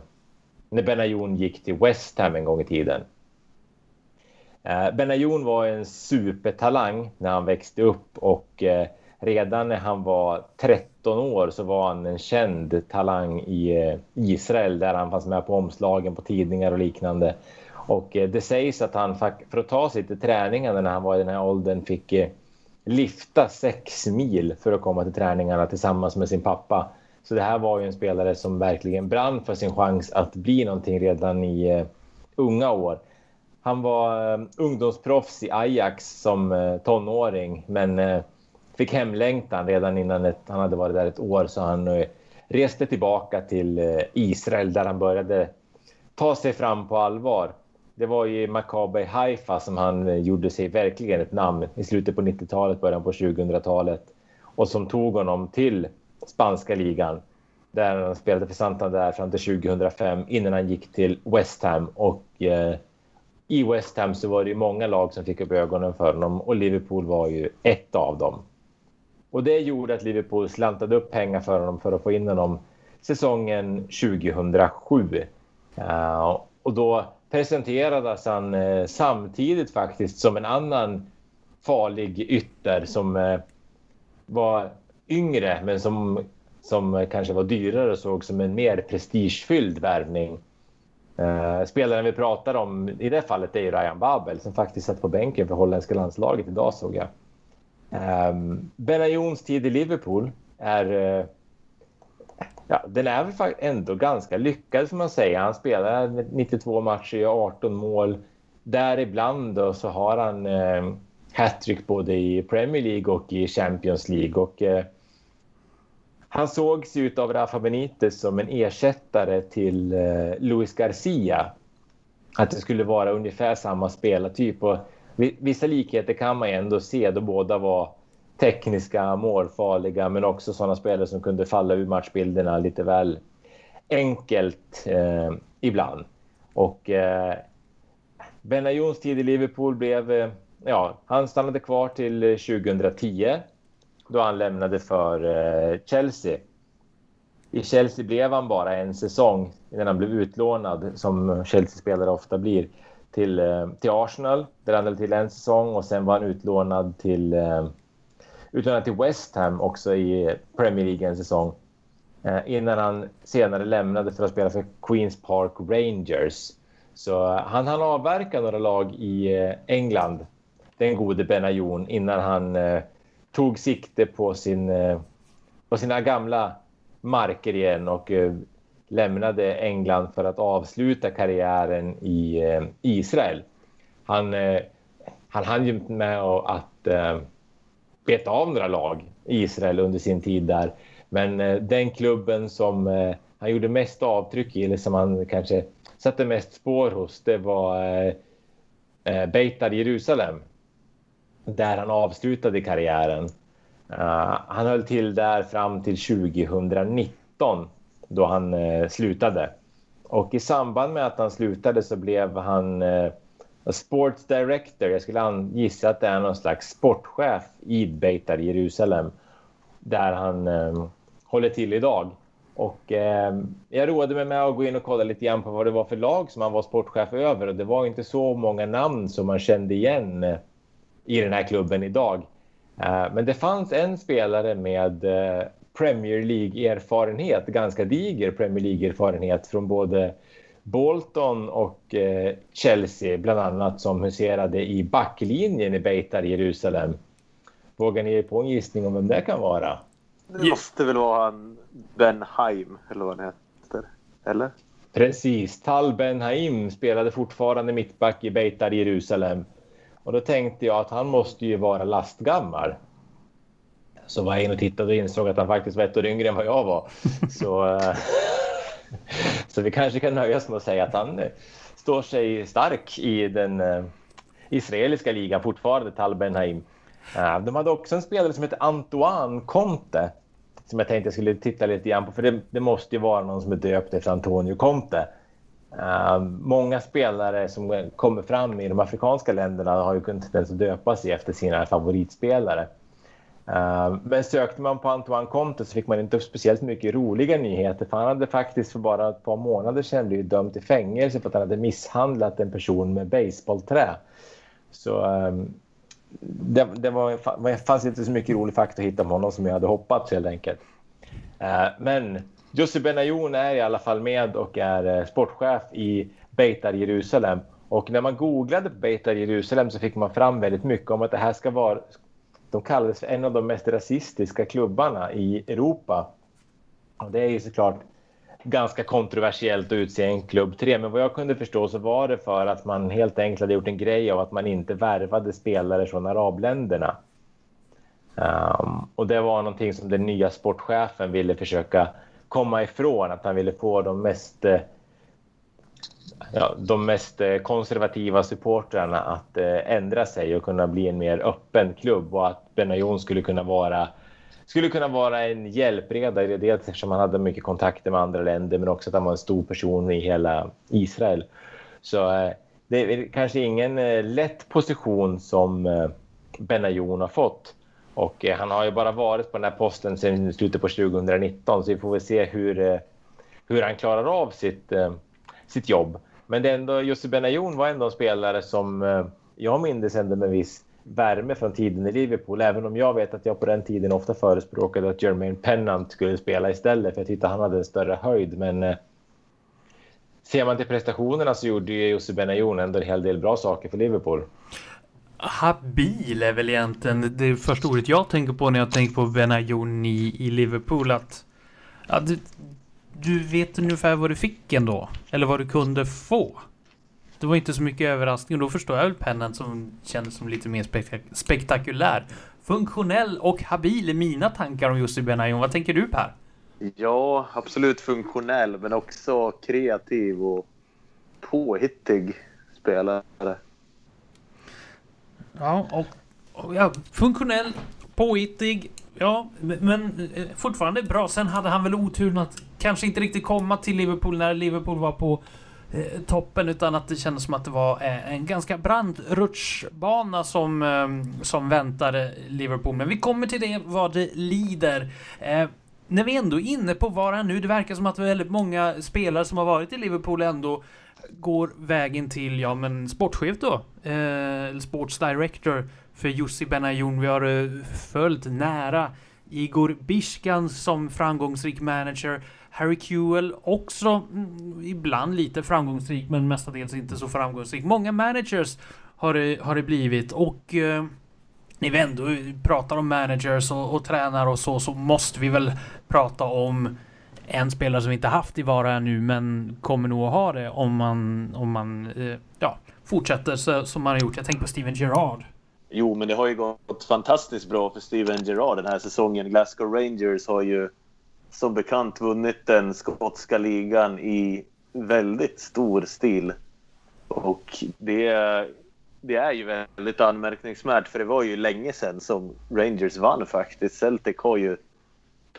när Benayoun gick till West Ham en gång i tiden. Eh, Benayoun var en supertalang när han växte upp och eh, redan när han var 13 år så var han en känd talang i eh, Israel där han fanns med på omslagen på tidningar och liknande. Och eh, det sägs att han för att ta sig till träningarna när han var i den här åldern fick eh, lifta sex mil för att komma till träningarna tillsammans med sin pappa. Så det här var ju en spelare som verkligen brann för sin chans att bli någonting redan i eh, unga år. Han var uh, ungdomsproffs i Ajax som uh, tonåring, men uh, fick hemlängtan redan innan ett, han hade varit där ett år, så han reste tillbaka till Israel där han började ta sig fram på allvar. Det var i Maccabi Haifa som han gjorde sig verkligen ett namn i slutet på 90-talet, början på 2000-talet och som tog honom till spanska ligan där han spelade för Santander fram till 2005 innan han gick till West Ham och eh, i West Ham så var det många lag som fick upp ögonen för honom och Liverpool var ju ett av dem. Och det gjorde att Liverpool slantade upp pengar för honom för att få in honom säsongen 2007. Uh, eh, och då presenterades han eh, samtidigt faktiskt som en annan farlig ytter som eh, var yngre men som, som kanske var dyrare och såg som en mer prestigefylld värvning. Uh, spelaren vi pratar om i det fallet är ju Ryan Babel som faktiskt satt på bänken för holländska landslaget idag såg jag. Eh, um, Benayoun's tid i Liverpool är uh, ja, den är väl ändå ganska lyckad får man säga. Han spelar 92 matcher, gör 18 mål. Däribland då så har han eh, hattrick både i Premier League och i Champions League. Och, eh, han sågs ju av Rafa Benitez som en ersättare till eh, Luis Garcia. Att det skulle vara ungefär samma spelartyp. Och vissa likheter kan man ändå se då båda var tekniska, målfarliga men också sådana spelare som kunde falla ur matchbilderna lite väl enkelt eh, ibland. Och eh, Benajons tid i Liverpool blev... Eh, ja, han stannade kvar till eh, 2010 då han lämnade för eh, Chelsea. I Chelsea blev han bara en säsong innan han blev utlånad, som Chelsea-spelare ofta blir, till, eh, till Arsenal. Där han höll till en säsong och sen var han utlånad till eh, utlånad till West Ham också i Premier League en säsong. Innan han senare lämnade för att spela för Queens Park Rangers. Så han hann avverka några lag i England, den gode Benayoun, innan han tog sikte på, sin, eh, på sina gamla marker igen och eh, lämnade England för att avsluta karriären i eh, Israel. Han, han hann ju med att beta av några lag i Israel under sin tid där. Men den klubben som han gjorde mest avtryck i, eller som han kanske satte mest spår hos, det var Beitar Jerusalem. Där han avslutade karriären. Uh, han höll till där fram till 2019 då han uh, slutade. Och i samband med att han slutade så blev han uh, Sports Director, jag skulle gissa att det är någon slags sportchef i Beitar Jerusalem där han håller till idag. Och eh, jag roade mig med att gå in och kolla lite grann på vad det var för lag som han var sportchef över och det var inte så många namn som man kände igen i den här klubben idag. Eh, men det fanns en spelare med eh, Premier League-erfarenhet, ganska diger Premier League-erfarenhet från både Bolton och eh, Chelsea bland annat som huserade i backlinjen i Beitar Jerusalem. Vågar ni ge på en gissning om vem det kan vara? Det måste väl vara han Ben Haim eller vad han heter? Eller? Precis. Tal Ben Haim spelade fortfarande mittback i Beitar Jerusalem. Och då tänkte jag att han måste ju vara lastgammal. Så var jag inne och tittade och insåg att han faktiskt var ett år yngre än vad jag var. Så... Eh, så vi kanske kan nöja oss med att säga att han står sig stark i den eh, israeliska ligan fortfarande, Tal Benhaim. Eh, de hade också en spelare som hette Antoine Conte som jag tänkte jag skulle titta lite grann på, för det, det måste ju vara någon som är döpt efter Antonio Conte. Uh, många spelare som kommer fram i de afrikanska länderna har ju kunnat tendens att döpa sig efter sina favoritspelare. Uh, men sökte man på Antoine Comte så fick man inte speciellt mycket roliga nyheter för han hade faktiskt för bara ett par månader sedan blivit dömd till fängelse för att han hade misshandlat en person med baseballträ. Så um, det, det, var, det fanns inte så mycket rolig fakta att hitta om honom som jag hade hoppats helt enkelt. Uh, men Jussi Benayoun är i alla fall med och är eh, sportchef i Beitar Jerusalem. Och när man googlade på Beitar Jerusalem så fick man fram väldigt mycket om att det här ska vara de kallades för en av de mest rasistiska klubbarna i Europa. Och det är ju såklart ganska kontroversiellt att utse en klubb tre. Men vad jag kunde förstå så var det för att man helt enkelt hade gjort en grej av att man inte värvade spelare från arabländerna. Um, och det var någonting som den nya sportchefen ville försöka komma ifrån. Att han ville få de mest, eh, ja, de mest eh, konservativa supportrarna att eh, ändra sig och kunna bli en mer öppen klubb och att Benayoun skulle kunna vara skulle kunna vara en hjälpreda dels eftersom han hade mycket kontakter med andra länder men också att han var en stor person i hela Israel. Så det är kanske ingen lätt position som Benayoun har fått. Och eh, han har ju bara varit på den här posten sedan slutet på 2019 så vi får väl se hur, eh, hur han klarar av sitt, eh, sitt jobb. Men det ändå, Jussi Benayoun var ändå en spelare som eh, jag minns ändå med viss värme från tiden i Liverpool. Även om jag vet att jag på den tiden ofta förespråkade att Jermaine Pennant skulle spela istället. För jag tyckte han hade en större höjd. Men eh, ser man till prestationerna så gjorde ju Jussi Benayoun ändå en hel del bra saker för Liverpool. Habil är väl egentligen det första ordet jag tänker på när jag tänker på Benayouni i, i Liverpool. Att, ja, du, du vet ungefär vad du fick ändå. Eller vad du kunde få. Det var inte så mycket överraskning och då förstår jag väl pennan som kändes som lite mer spektak spektakulär. Funktionell och habil är mina tankar om Jussi Benayoun. Vad tänker du Per? Ja, absolut funktionell men också kreativ och påhittig spelare. Ja, och, och ja, funktionell, påhittig, ja, men eh, fortfarande bra. Sen hade han väl oturen att kanske inte riktigt komma till Liverpool när Liverpool var på eh, toppen utan att det kändes som att det var eh, en ganska brant rutschbana som, eh, som väntade Liverpool. Men vi kommer till det vad det lider. Eh, när vi ändå är inne på var han nu, det verkar som att väldigt många spelare som har varit i Liverpool ändå går vägen till, ja men sportchef då, eh, sports director för Jussi Benayoun. Vi har eh, följt nära Igor Bishkan som framgångsrik manager. Harry Kewell också mm, ibland lite framgångsrik men mestadels inte så framgångsrik. Många managers har det, har det blivit och eh, när vi ändå pratar om managers och, och tränare och så så måste vi väl prata om en spelare som vi inte haft i Vara nu men kommer nog att ha det om man, om man eh, ja, fortsätter så, som man har gjort. Jag tänker på Steven Gerrard. Jo, men det har ju gått fantastiskt bra för Steven Gerrard den här säsongen. Glasgow Rangers har ju som bekant vunnit den skotska ligan i väldigt stor stil. Och det, det är ju väldigt anmärkningsvärt för det var ju länge sedan som Rangers vann faktiskt. Celtic har ju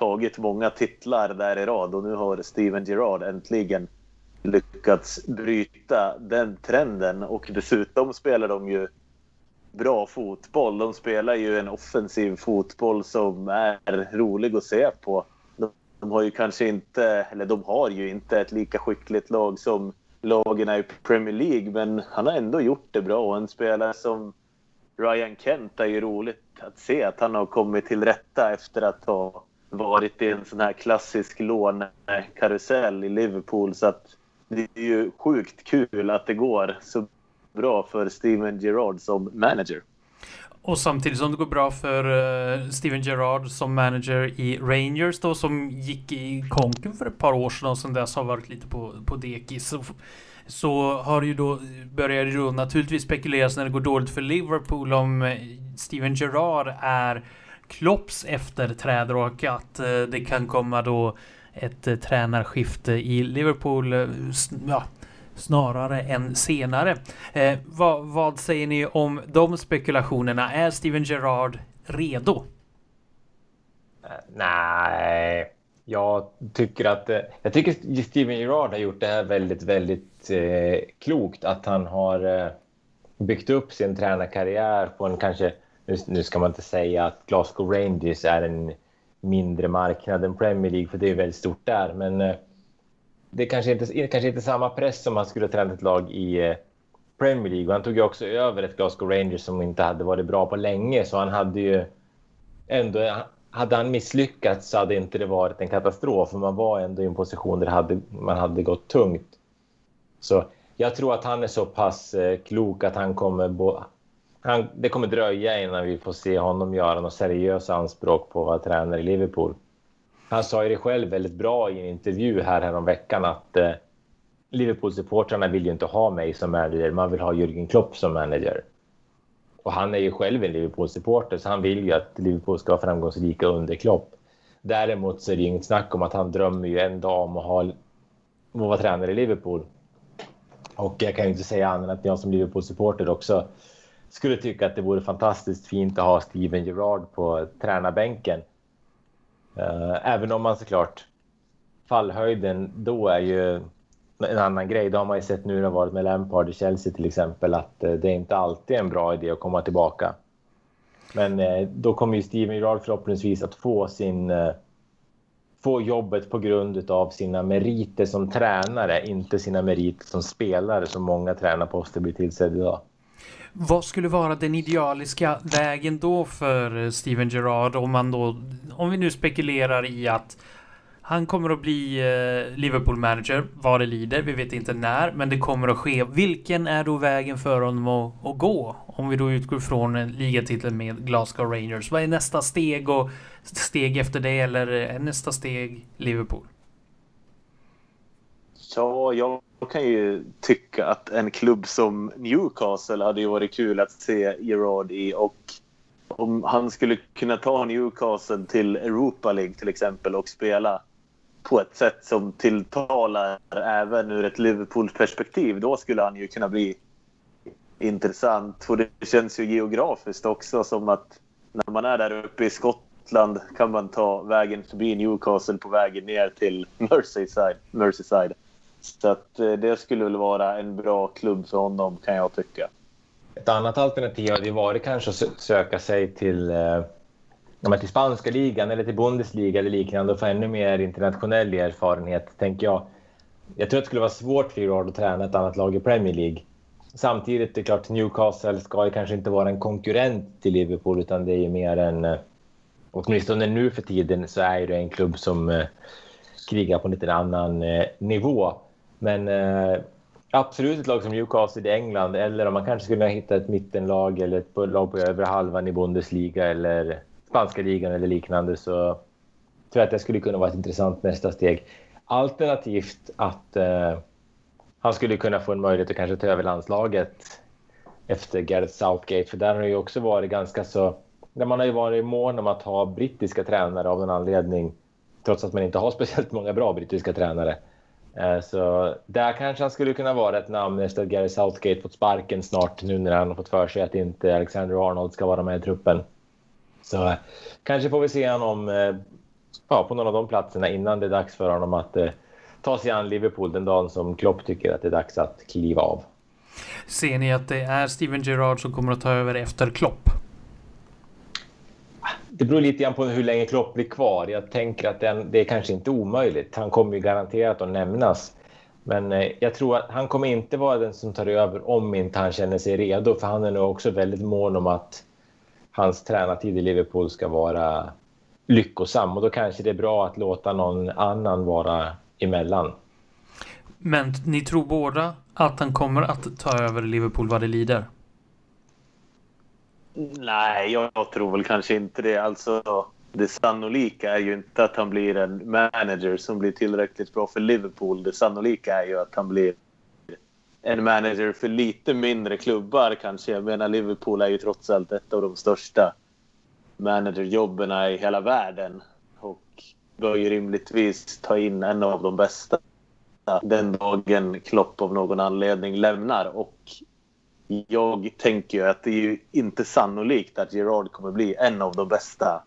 tagit många titlar där i rad och nu har Steven Gerrard äntligen lyckats bryta den trenden och dessutom spelar de ju bra fotboll. De spelar ju en offensiv fotboll som är rolig att se på. De har ju kanske inte, eller de har ju inte ett lika skickligt lag som lagen i Premier League, men han har ändå gjort det bra. Och en spelare som Ryan Kent är ju roligt att se att han har kommit till rätta efter att ha varit i en sån här klassisk lånekarusell i Liverpool. Så att det är ju sjukt kul att det går så bra för Steven Gerrard som manager. Och samtidigt som det går bra för eh, Steven Gerrard som manager i Rangers då som gick i konken för ett par år sedan och sen dess har varit lite på, på dekis. Så, så har det ju då börjar det då naturligtvis spekuleras när det går dåligt för Liverpool om eh, Steven Gerrard är Klopps efterträdare och att eh, det kan komma då ett eh, tränarskifte eh, i Liverpool. ja, snarare än senare. Eh, vad, vad, säger ni om de spekulationerna? Är Steven Gerrard redo? Nej, jag tycker att jag tycker Steven Gerrard har gjort det här väldigt, väldigt eh, klokt. Att han har eh, byggt upp sin tränarkarriär på en kanske, nu, nu ska man inte säga att Glasgow Rangers är en mindre marknad än Premier League, för det är väldigt stort där. Men eh, det kanske inte, kanske inte samma press som han skulle ha tränat ett lag i eh, Premier League. Och han tog ju också över ett Glasgow Rangers som inte hade varit bra på länge. Så han hade ju ändå... Eh, hade han misslyckats så hade inte det varit en katastrof. För man var ändå i en position där hade, man hade gått tungt. Så jag tror att han är så pass klok att han kommer... Bo, han, det kommer dröja innan vi får se honom göra några seriösa anspråk på att vara tränare i Liverpool. Han sa ju det själv väldigt bra i en intervju här, veckan att eh, Liverpool-supportrarna vill ju inte ha mig som manager, man vill ha Jürgen Klopp som manager. Och han är ju själv en Liverpool-supporter så han vill ju att Liverpool ska vara framgångsrika under Klopp. Däremot så är det ju inget snack om att han drömmer ju en dag om att, ha, om att vara tränare i Liverpool. Och jag kan ju inte säga annat än att jag som Liverpool-supporter också skulle tycka att det vore fantastiskt fint att ha Steven Gerrard på tränarbänken. Eh, även om man såklart fallhöjden då är ju en annan grej. Det har man ju sett nu när det har varit med Lampard i Chelsea till exempel att eh, det är inte alltid en bra idé att komma tillbaka. Men eh, då kommer ju Steven Gerrard förhoppningsvis att få sin få jobbet på grund av sina meriter som tränare, inte sina meriter som spelare som många tränarposter blir tillsedda idag. Vad skulle vara den idealiska vägen då för eh, Steven Gerrard om man då, om vi nu spekulerar i att han kommer att bli eh, Liverpool-manager vad det lider. Vi vet inte när, men det kommer att ske. Vilken är då vägen för honom att, att gå? Om vi då utgår från ligatiteln med Glasgow Rangers. Vad är nästa steg och steg efter det eller är nästa steg Liverpool? Ja, jag kan ju tycka att en klubb som Newcastle hade ju varit kul att se Gerard i och om han skulle kunna ta Newcastle till Europa League till exempel och spela på ett sätt som tilltalar även ur ett Liverpool-perspektiv, då skulle han ju kunna bli intressant. Och det känns ju geografiskt också som att när man är där uppe i Skottland kan man ta vägen förbi Newcastle på vägen ner till Merseyside. Merseyside. Så att eh, det skulle väl vara en bra klubb för honom kan jag tycka. Ett annat alternativ hade ju varit kanske att söka sig till, eh, till spanska ligan eller till Bundesliga eller liknande och få ännu mer internationell erfarenhet, tänker jag. Jag tror att det skulle vara svårt för Gerard att träna ett annat lag i Premier League. Samtidigt det är klart, Newcastle ska ju kanske inte vara en konkurrent till Liverpool utan det är ju mer en... Eh, åtminstone nu för tiden så är det en klubb som eh, krigar på en lite annan eh, nivå. Men eh, absolut ett lag som Newcastle i England eller om man kanske skulle hitta ett mittenlag eller ett lag på övre halvan i Bundesliga eller spanska ligan eller liknande så tror jag att det skulle kunna vara ett intressant nästa steg. Alternativt att eh, han skulle kunna få en möjlighet att kanske ta över landslaget efter Gareth Southgate, för där har det ju också varit ganska så... Där man har ju varit mån om att ha brittiska tränare av en anledning, trots att man inte har speciellt många bra brittiska tränare. Eh, så där kanske han skulle kunna vara ett namn efter att Gary Southgate fått sparken snart nu när han har fått för sig att inte Alexander Arnold ska vara med i truppen. Så eh, kanske får vi se honom eh, ja, på någon av de platserna innan det är dags för honom att ta sig an Liverpool den dagen som Klopp tycker att det är dags att kliva av. Ser ni att det är Steven Gerrard som kommer att ta över efter Klopp? Det beror lite grann på hur länge Klopp blir kvar. Jag tänker att den, det är kanske inte omöjligt. Han kommer ju garanterat att nämnas. Men eh, jag tror att han kommer inte vara den som tar över om inte han känner sig redo. För han är nog också väldigt mån om att hans tränartid i Liverpool ska vara lyckosam. Och då kanske det är bra att låta någon annan vara emellan. Men ni tror båda att han kommer att ta över Liverpool vad det lider? Nej, jag tror väl kanske inte det. Alltså, det sannolika är ju inte att han blir en manager som blir tillräckligt bra för Liverpool. Det sannolika är ju att han blir en manager för lite mindre klubbar kanske. Jag menar Liverpool är ju trots allt ett av de största managerjobben i hela världen. Och bör ju rimligtvis ta in en av de bästa den dagen Klopp av någon anledning lämnar. Och jag tänker ju att det är ju inte sannolikt att Gerard kommer bli en av de bästa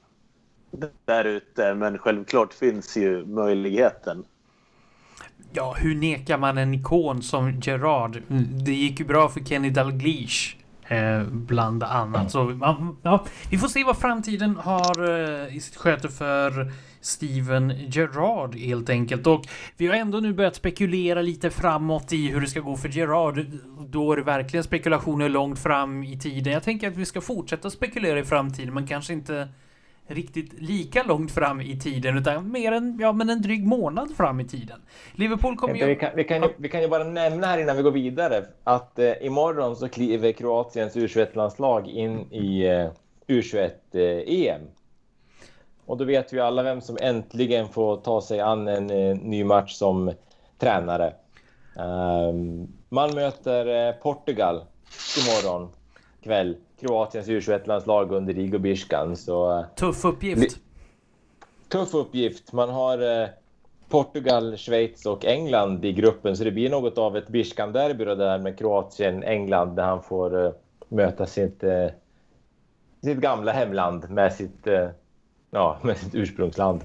där ute. Men självklart finns ju möjligheten. Ja, hur nekar man en ikon som Gerard? Det gick ju bra för Kenny Dalglish. Eh, bland annat. Så, ja, vi får se vad framtiden har eh, i sitt sköte för Steven Gerrard helt enkelt. Och vi har ändå nu börjat spekulera lite framåt i hur det ska gå för Gerrard. Då är det verkligen spekulationer långt fram i tiden. Jag tänker att vi ska fortsätta spekulera i framtiden, men kanske inte riktigt lika långt fram i tiden utan mer än ja, men en dryg månad fram i tiden. Liverpool kommer ju... Vi kan, vi, kan ju, vi kan ju bara nämna här innan vi går vidare att eh, imorgon så kliver Kroatiens U21-landslag in i eh, U21-EM. Och då vet vi alla vem som äntligen får ta sig an en eh, ny match som tränare. Um, man möter eh, Portugal imorgon kväll. Kroatiens U21-landslag under Igor Biskan. Så, eh, tuff uppgift. Tuff uppgift. Man har Portugal, Schweiz och England i gruppen. Så det blir något av ett Biskan-derby där med Kroatien, England där han får möta sitt, sitt gamla hemland med sitt ja, med sitt ursprungsland.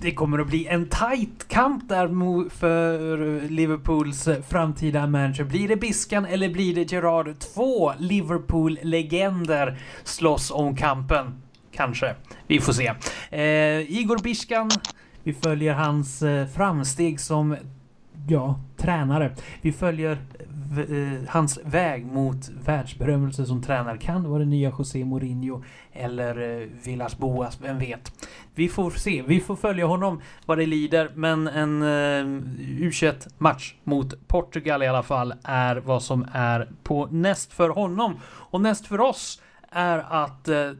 Det kommer att bli en tight kamp där för Liverpools framtida manager. Blir det Biskan eller blir det Gerard? Två Liverpool-legender slåss om kampen. Kanske. Vi får se. Eh, Igor Biskan. Vi följer hans eh, framsteg som ja, tränare. Vi följer Eh, hans väg mot världsberömmelse som tränare. Kan vara den nya José Mourinho eller eh, Villas Boas, vem vet? Vi får se, vi får följa honom vad det lider, men en eh, U21-match mot Portugal i alla fall är vad som är på näst för honom. Och näst för oss är att eh,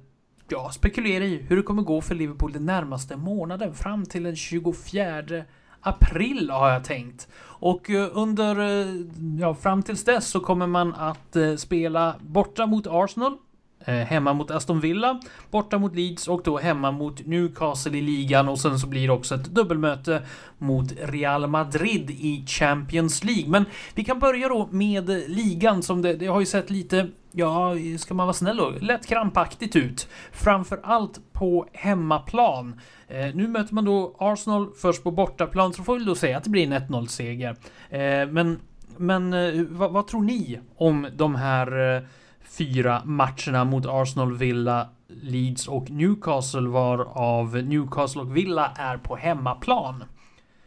ja, spekulera i hur det kommer gå för Liverpool den närmaste månaden fram till den 24 april har jag tänkt. Och eh, under, eh, ja, fram tills dess så kommer man att eh, spela borta mot Arsenal. Hemma mot Aston Villa, borta mot Leeds och då hemma mot Newcastle i ligan och sen så blir det också ett dubbelmöte mot Real Madrid i Champions League. Men vi kan börja då med ligan som det, det har ju sett lite ja, ska man vara snäll då, lätt krampaktigt ut. Framför allt på hemmaplan. Eh, nu möter man då Arsenal först på bortaplan, så får vi då säga att det blir en 1-0 seger. Eh, men men eh, vad, vad, tror ni om de här eh, fyra matcherna mot Arsenal, Villa, Leeds och Newcastle varav Newcastle och Villa är på hemmaplan?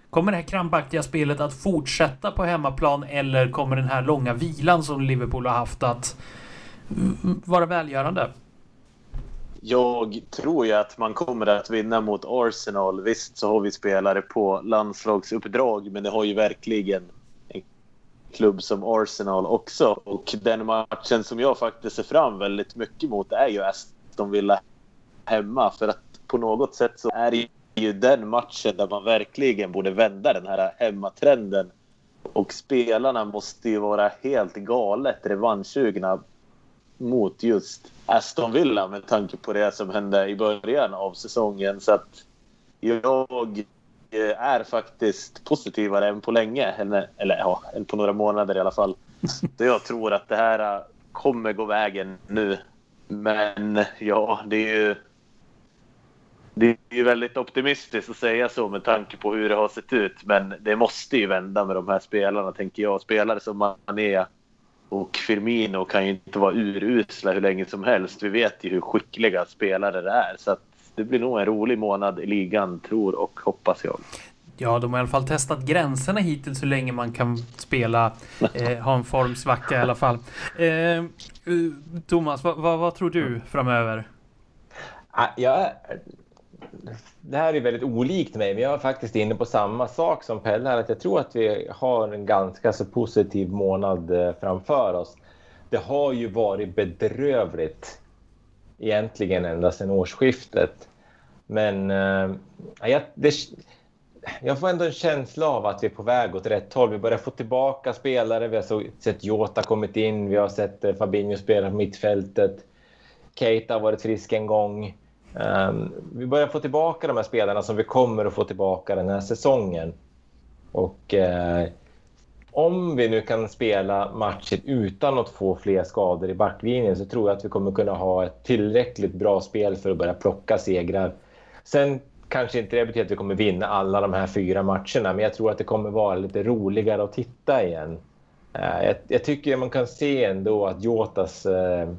Kommer det här krampaktiga spelet att fortsätta på hemmaplan eller kommer den här långa vilan som Liverpool har haft att vara välgörande? Jag tror ju att man kommer att vinna mot Arsenal. Visst så har vi spelare på landslagsuppdrag, men det har ju verkligen en klubb som Arsenal också. Och den matchen som jag faktiskt ser fram väldigt mycket mot är ju Aston Villa hemma. För att på något sätt så är det ju den matchen där man verkligen borde vända den här hemmatrenden. Och spelarna måste ju vara helt galet revanschsugna mot just Aston Villa med tanke på det som hände i början av säsongen. Så att jag eh, är faktiskt positivare än på länge. Eller, eller ja, än på några månader i alla fall. Så jag tror att det här eh, kommer gå vägen nu. Men ja, det är ju... Det är ju väldigt optimistiskt att säga så med tanke på hur det har sett ut. Men det måste ju vända med de här spelarna, tänker jag. Spelare som Mané, och Firmino kan ju inte vara urusla hur länge som helst. Vi vet ju hur skickliga spelare det är. Så det blir nog en rolig månad i ligan, tror och hoppas jag. Ja, de har i alla fall testat gränserna hittills hur länge man kan spela, eh, ha en formsvacka i alla fall. Eh, Thomas, vad, vad, vad, tror du framöver? Jag det här är väldigt olikt mig, men jag är faktiskt inne på samma sak som Pelle här, att jag tror att vi har en ganska så positiv månad eh, framför oss. Det har ju varit bedrövligt egentligen ända sedan årsskiftet. Men äh, jag, det, jag får ändå en känsla av att vi är på väg åt rätt håll. Vi börjar få tillbaka spelare. Vi har så, sett Jota kommit in. Vi har sett eh, Fabinho spela på mittfältet. Keita har varit frisk en gång. Um, vi börjar få tillbaka de här spelarna som vi kommer att få tillbaka den här säsongen. Och uh, om vi nu kan spela matcher utan att få fler skador i backlinjen så tror jag att vi kommer kunna ha ett tillräckligt bra spel för att börja plocka segrar. Sen kanske inte det betyder att vi kommer vinna alla de här fyra matcherna, men jag tror att det kommer vara lite roligare att titta igen. Uh, jag, jag, tycker man kan se ändå att Jotas uh,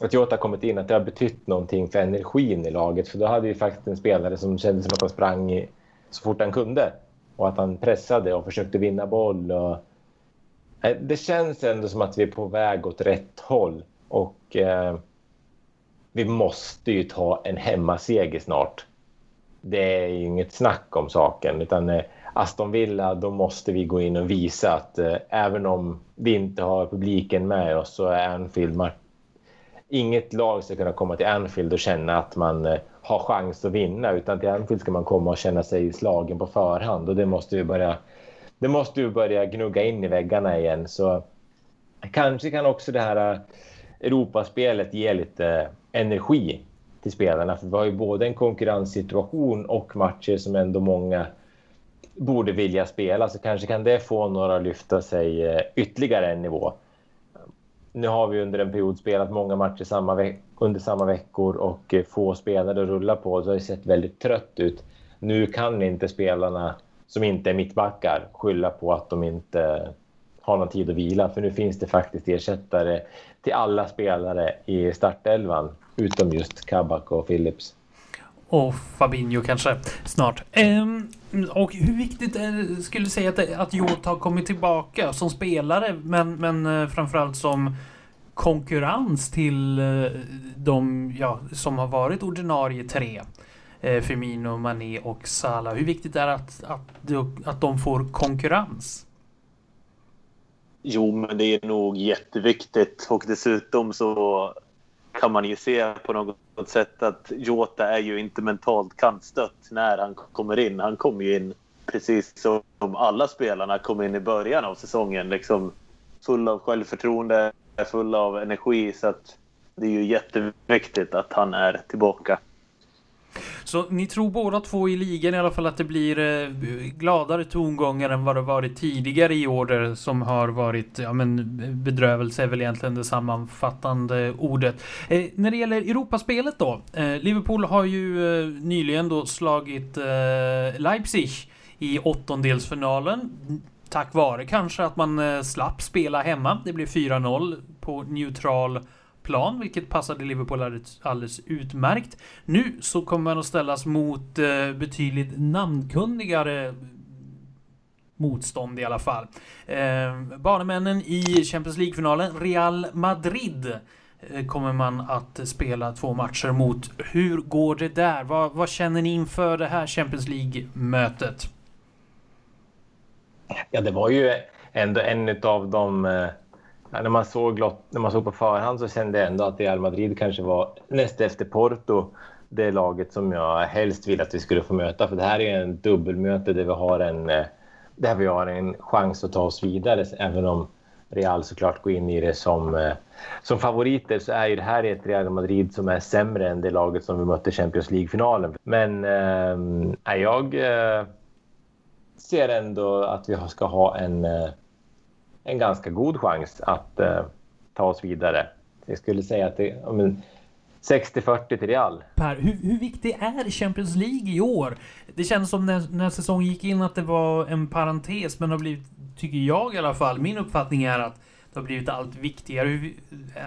att Jota kommit in, att det har betytt någonting för energin i laget. För då hade vi faktiskt en spelare som kände som att han sprang i, så fort han kunde. Och att han pressade och försökte vinna boll. Och... Eh, det känns ändå som att vi är på väg åt rätt håll. Och eh, vi måste ju ta en hemmaseger snart. Det är inget snack om saken. Utan eh, Aston Villa, då måste vi gå in och visa att eh, även om vi inte har publiken med oss så är Anfield inget lag ska kunna komma till Anfield och känna att man eh, har chans att vinna utan till Anfield ska man komma och känna sig slagen på förhand. Och det måste ju börja det måste ju börja gnugga in i väggarna igen. Så kanske kan också det här eh, Europaspelet ge lite eh, energi till spelarna. För vi har ju både en konkurrenssituation och matcher som ändå många borde vilja spela. Så kanske kan det få några att lyfta sig ytterligare en nivå. Nu har vi under en period spelat många matcher samma under samma veckor och eh, få spelare att rulla på. Det har sett väldigt trött ut. Nu kan inte spelarna som inte är mittbackar skylla på att de inte har någon tid att vila. För nu finns det faktiskt ersättare till alla spelare i startelvan utom just Kabak och Phillips. Och Fabinho kanske snart. Um, och hur viktigt är, skulle du säga att, att Jota har kommit tillbaka som spelare men, men eh, framförallt som konkurrens till eh, de ja, som har varit ordinarie tre? Eh, Firmino, Mané och Salah. Hur viktigt är det att, att, att de får konkurrens? Jo, men det är nog jätteviktigt och dessutom så kan man ju se på något sätt att Jota är ju inte mentalt kantstött när han kommer in. Han kommer ju in precis som alla spelarna kom in i början av säsongen. Liksom full av självförtroende, full av energi. Så att det är ju jätteviktigt att han är tillbaka. Så ni tror båda två i ligan i alla fall att det blir eh, gladare tongångar än vad det varit tidigare i år som har varit, ja men bedrövelse är väl egentligen det sammanfattande ordet. Eh, när det gäller Europaspelet då. Eh, Liverpool har ju eh, nyligen då slagit eh, Leipzig i åttondelsfinalen. Tack vare kanske att man eh, slapp spela hemma. Det blev 4-0 på neutral plan, vilket passade Liverpool alldeles utmärkt. Nu så kommer man att ställas mot eh, betydligt namnkunnigare motstånd i alla fall. Eh, banemännen i Champions League-finalen, Real Madrid, eh, kommer man att spela två matcher mot. Hur går det där? Vad, vad känner ni inför det här Champions League-mötet? Ja, det var ju ändå en av de eh, Ja, när, man såg, när man såg på förhand så kände jag ändå att Real Madrid kanske var näst efter Porto det laget som jag helst ville att vi skulle få möta. För det här är en dubbelmöte där vi har en, eh, där vi har en chans att ta oss vidare. Även om Real såklart går in i det som, eh, som favoriter så är ju det här ett Real Madrid som är sämre än det laget som vi mötte i Champions League-finalen. Men äh, jag äh, ser ändå att vi ska ha en äh, en ganska god chans att eh, ta oss vidare. Jag skulle säga att det är 60-40 till Real. Per, hur, hur viktig är Champions League i år? Det kändes som när, när säsongen gick in att det var en parentes, men det har blivit, tycker jag i alla fall, min uppfattning är att det har blivit allt viktigare. Hur,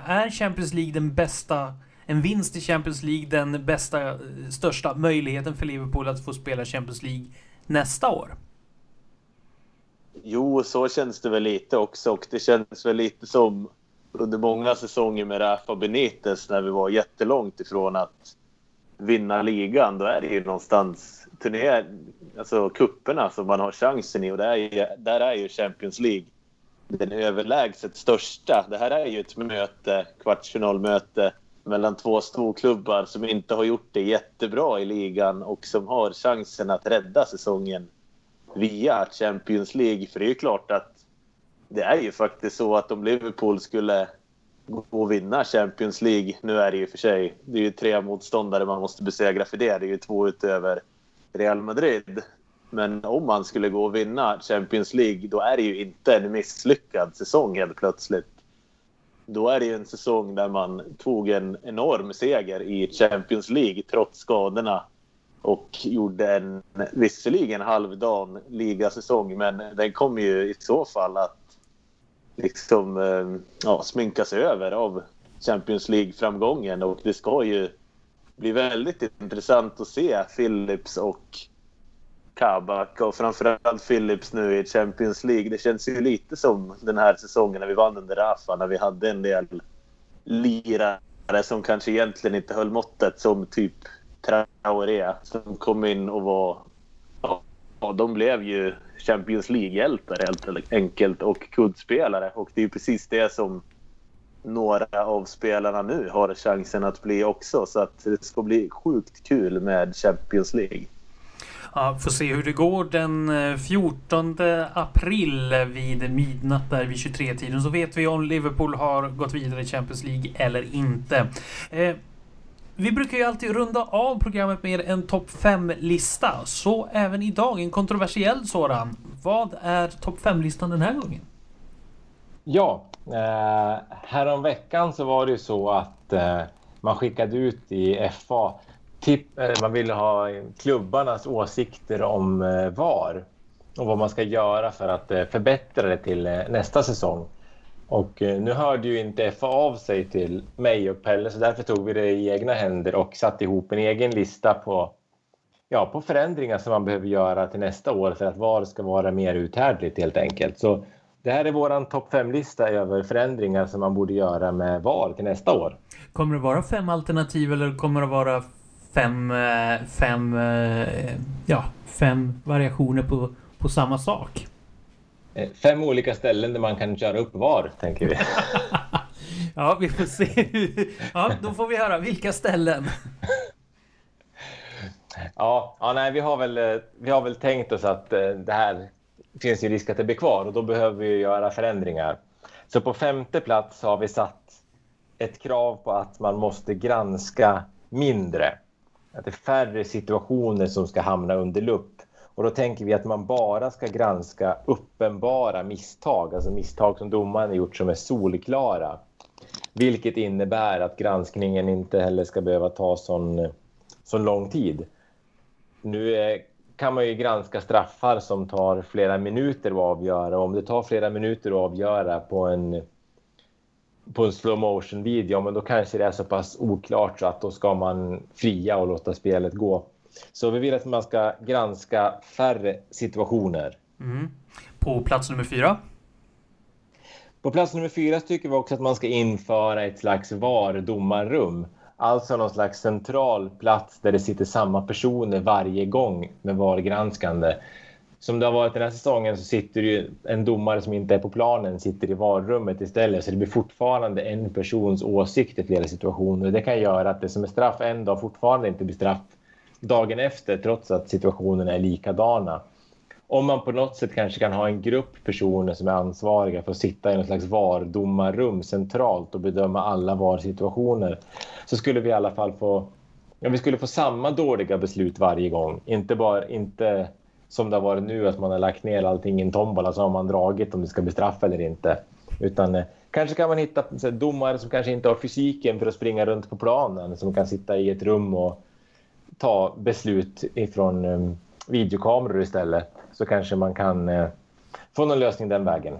är Champions League den bästa en vinst i Champions League den bästa, eh, största möjligheten för Liverpool att få spela Champions League nästa år? Jo, så känns det väl lite också. Och det känns väl lite som under många säsonger med Rafa Benitez när vi var jättelångt ifrån att vinna ligan. Då är det ju någonstans turné, alltså kupperna som man har chansen i. Och där är, där är ju Champions League den överlägset största. Det här är ju ett möte, kvartsfinalmöte mellan två storklubbar som inte har gjort det jättebra i ligan och som har chansen att rädda säsongen via Champions League. För det är ju klart att det är ju faktiskt så att om Liverpool skulle gå och vinna Champions League, nu är det ju för sig, det är ju tre motståndare man måste besegra för det, det är ju två utöver Real Madrid. Men om man skulle gå och vinna Champions League, då är det ju inte en misslyckad säsong helt plötsligt. Då är det ju en säsong där man tog en enorm seger i Champions League trots skadorna och gjorde en visserligen halvdan ligasäsong men den kommer ju i så fall att liksom eh, ja, sminkas över av Champions League-framgången och det ska ju bli väldigt intressant att se Philips och Kabak och framförallt Philips nu i Champions League. Det känns ju lite som den här säsongen när vi vann under Rafa när vi hade en del lirare som kanske egentligen inte höll måttet som typ Traoré som kom in och var... Ja, de blev ju Champions League-hjältar helt enkelt och kuddspelare. Och det är precis det som några av spelarna nu har chansen att bli också. Så att det ska bli sjukt kul med Champions League. Ja, får se hur det går den eh, 14 april vid midnatt där vid 23-tiden så vet vi om Liverpool har gått vidare i Champions League eller inte. Eh, vi brukar ju alltid runda av programmet med en topp 5-lista. Så även idag en kontroversiell sådan. Vad är topp 5-listan den här gången? Ja, eh, häromveckan så var det ju så att eh, man skickade ut i FA tipp, eh, man ville ha klubbarnas åsikter om eh, VAR och vad man ska göra för att eh, förbättra det till eh, nästa säsong. Och eh, nu hörde ju inte FA av sig till mig och Pelle så därför tog vi det i egna händer och satte ihop en egen lista på, ja, på förändringar som man behöver göra till nästa år för att VAR ska vara mer uthärdligt helt enkelt. Så det här är våran topp 5-lista över förändringar som man borde göra med VAR till nästa år. Kommer det vara fem alternativ eller kommer det vara fem, eh, fem, eh, ja, fem variationer på, på samma sak? Eh, fem olika ställen där man kan köra upp VAR, tänker vi. ja, vi får se. Ja, då får vi höra vilka ställen. Ja, ja nej, vi, har väl, eh, vi har väl tänkt oss att eh, det här finns ju risk att det blir kvar och då behöver vi göra förändringar. Så på femte plats har vi satt ett krav på att man måste granska mindre. Att det är färre situationer som ska hamna under lupp. Och då tänker vi att man bara ska granska uppenbara misstag, alltså misstag som domaren gjort som är solklara. Vilket innebär att granskningen inte heller ska behöva ta sån, sån lång tid. Nu är, kan man ju granska straffar som tar flera minuter att avgöra. Om det tar flera minuter att avgöra på en, på en slow motion video, men då kanske det är så pass oklart så att då ska man fria och låta spelet gå. Så vi vill att man ska granska färre situationer. Mm. På plats nummer fyra? På plats nummer fyra tycker vi också att man ska införa ett slags VAR-domarrum. Alltså någon slags central plats där det sitter samma personer varje gång med VAR-granskande. Som det har varit den här säsongen så sitter ju en domare som inte är på planen sitter i VAR-rummet istället. Så det blir fortfarande en persons åsikt i flera situationer. Det kan göra att det som är straff en dag fortfarande inte blir straff dagen efter trots att situationerna är likadana. Om man på något sätt kanske kan ha en grupp personer som är ansvariga för att sitta i något slags VAR-domarrum centralt och bedöma alla VAR-situationer så skulle vi i alla fall få, ja, vi skulle få samma dåliga beslut varje gång. Inte, bara, inte som det har varit nu att man har lagt ner allting i en tombola så har man dragit om det ska bli straff eller inte. Utan eh, kanske kan man hitta här, domare som kanske inte har fysiken för att springa runt på planen som kan sitta i ett rum och ta beslut ifrån um, videokameror istället så kanske man kan uh, få någon lösning den vägen.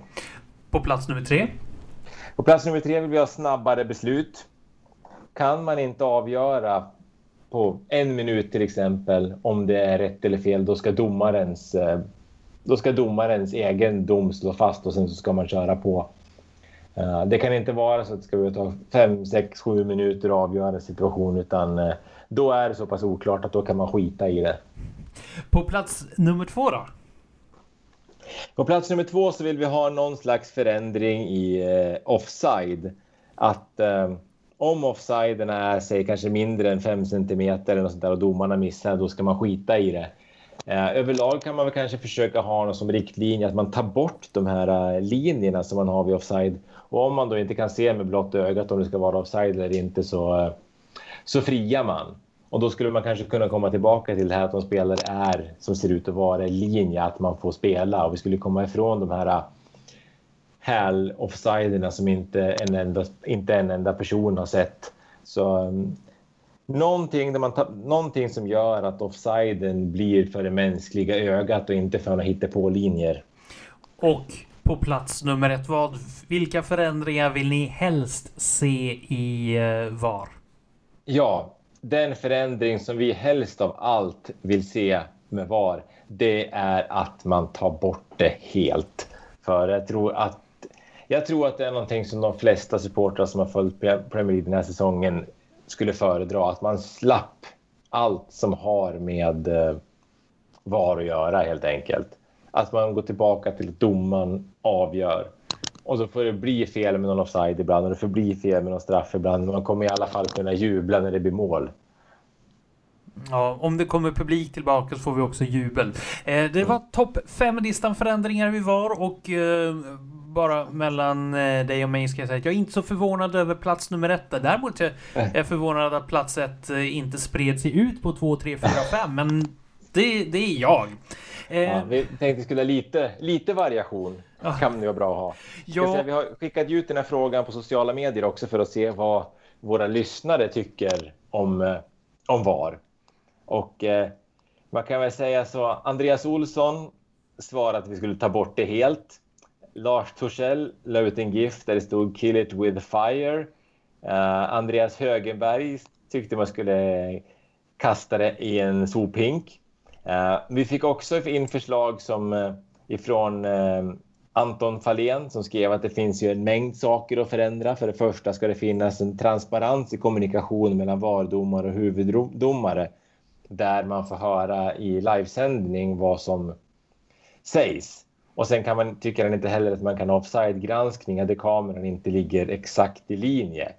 På plats nummer tre? På plats nummer tre vill vi ha snabbare beslut. Kan man inte avgöra på en minut till exempel om det är rätt eller fel, då ska domarens, uh, då ska domarens egen dom slå fast och sen så ska man köra på. Uh, det kan inte vara så att det ska ta fem, sex, sju minuter att avgöra situation utan då är det så pass oklart att då kan man skita i det. På plats nummer två då? På plats nummer två så vill vi ha någon slags förändring i eh, offside. Att eh, om offsiden är säg kanske mindre än 5 centimeter eller något sånt där och domarna missar, då ska man skita i det. Eh, överlag kan man väl kanske försöka ha något som riktlinje att man tar bort de här uh, linjerna som man har vid offside. Och om man då inte kan se med blott ögat om det ska vara offside eller inte så uh, så friar man. Och då skulle man kanske kunna komma tillbaka till det här att de spelare är som ser ut att vara i linje, att man får spela. Och vi skulle komma ifrån de här äh, häl offsiderna som inte en, enda, inte en enda person har sett. Så um, någonting, där man ta, någonting som gör att offsiden blir för det mänskliga ögat och inte för att på linjer. Och på plats nummer ett, vad, vilka förändringar vill ni helst se i uh, VAR? Ja, den förändring som vi helst av allt vill se med VAR, det är att man tar bort det helt. För jag tror att jag tror att det är någonting som de flesta supportrar som har följt Premier League den här säsongen skulle föredra. Att man slapp allt som har med eh, VAR att göra helt enkelt. Att man går tillbaka till att domaren avgör. Och så får det bli fel med någon offside ibland och det får bli fel med någon straff ibland. Man kommer i alla fall kunna jubla när det blir mål. Ja, om det kommer publik tillbaka så får vi också jubel. Eh, det var topp 5-listan förändringar vi var och eh, bara mellan eh, dig och mig ska jag säga att jag är inte så förvånad över plats nummer ett. Däremot är jag förvånad att plats ett eh, inte spred sig ut på 2, 3, 4, 5. Men det, det är jag. Ja, Eh, vi tänkte skulle ha lite, lite variation. Ja. kan det vara bra att ha. Ja, säga, vi har skickat ut den här frågan på sociala medier också för att se vad våra lyssnare tycker om, eh, om VAR. Och eh, man kan väl säga så, Andreas Olsson svarade att vi skulle ta bort det helt. Lars Torssell la ut en GIF där det stod “Kill it with fire”. Eh, Andreas Högenberg tyckte man skulle kasta det i en sophink. Eh, vi fick också in förslag som eh, ifrån Anton Fahlén som skrev att det finns ju en mängd saker att förändra. För det första ska det finnas en transparens i kommunikation mellan vardomare och huvuddomare där man får höra i livesändning vad som sägs. Och sen kan man, tycker han inte heller att man kan ha offside-granskningar där kameran inte ligger exakt i linje.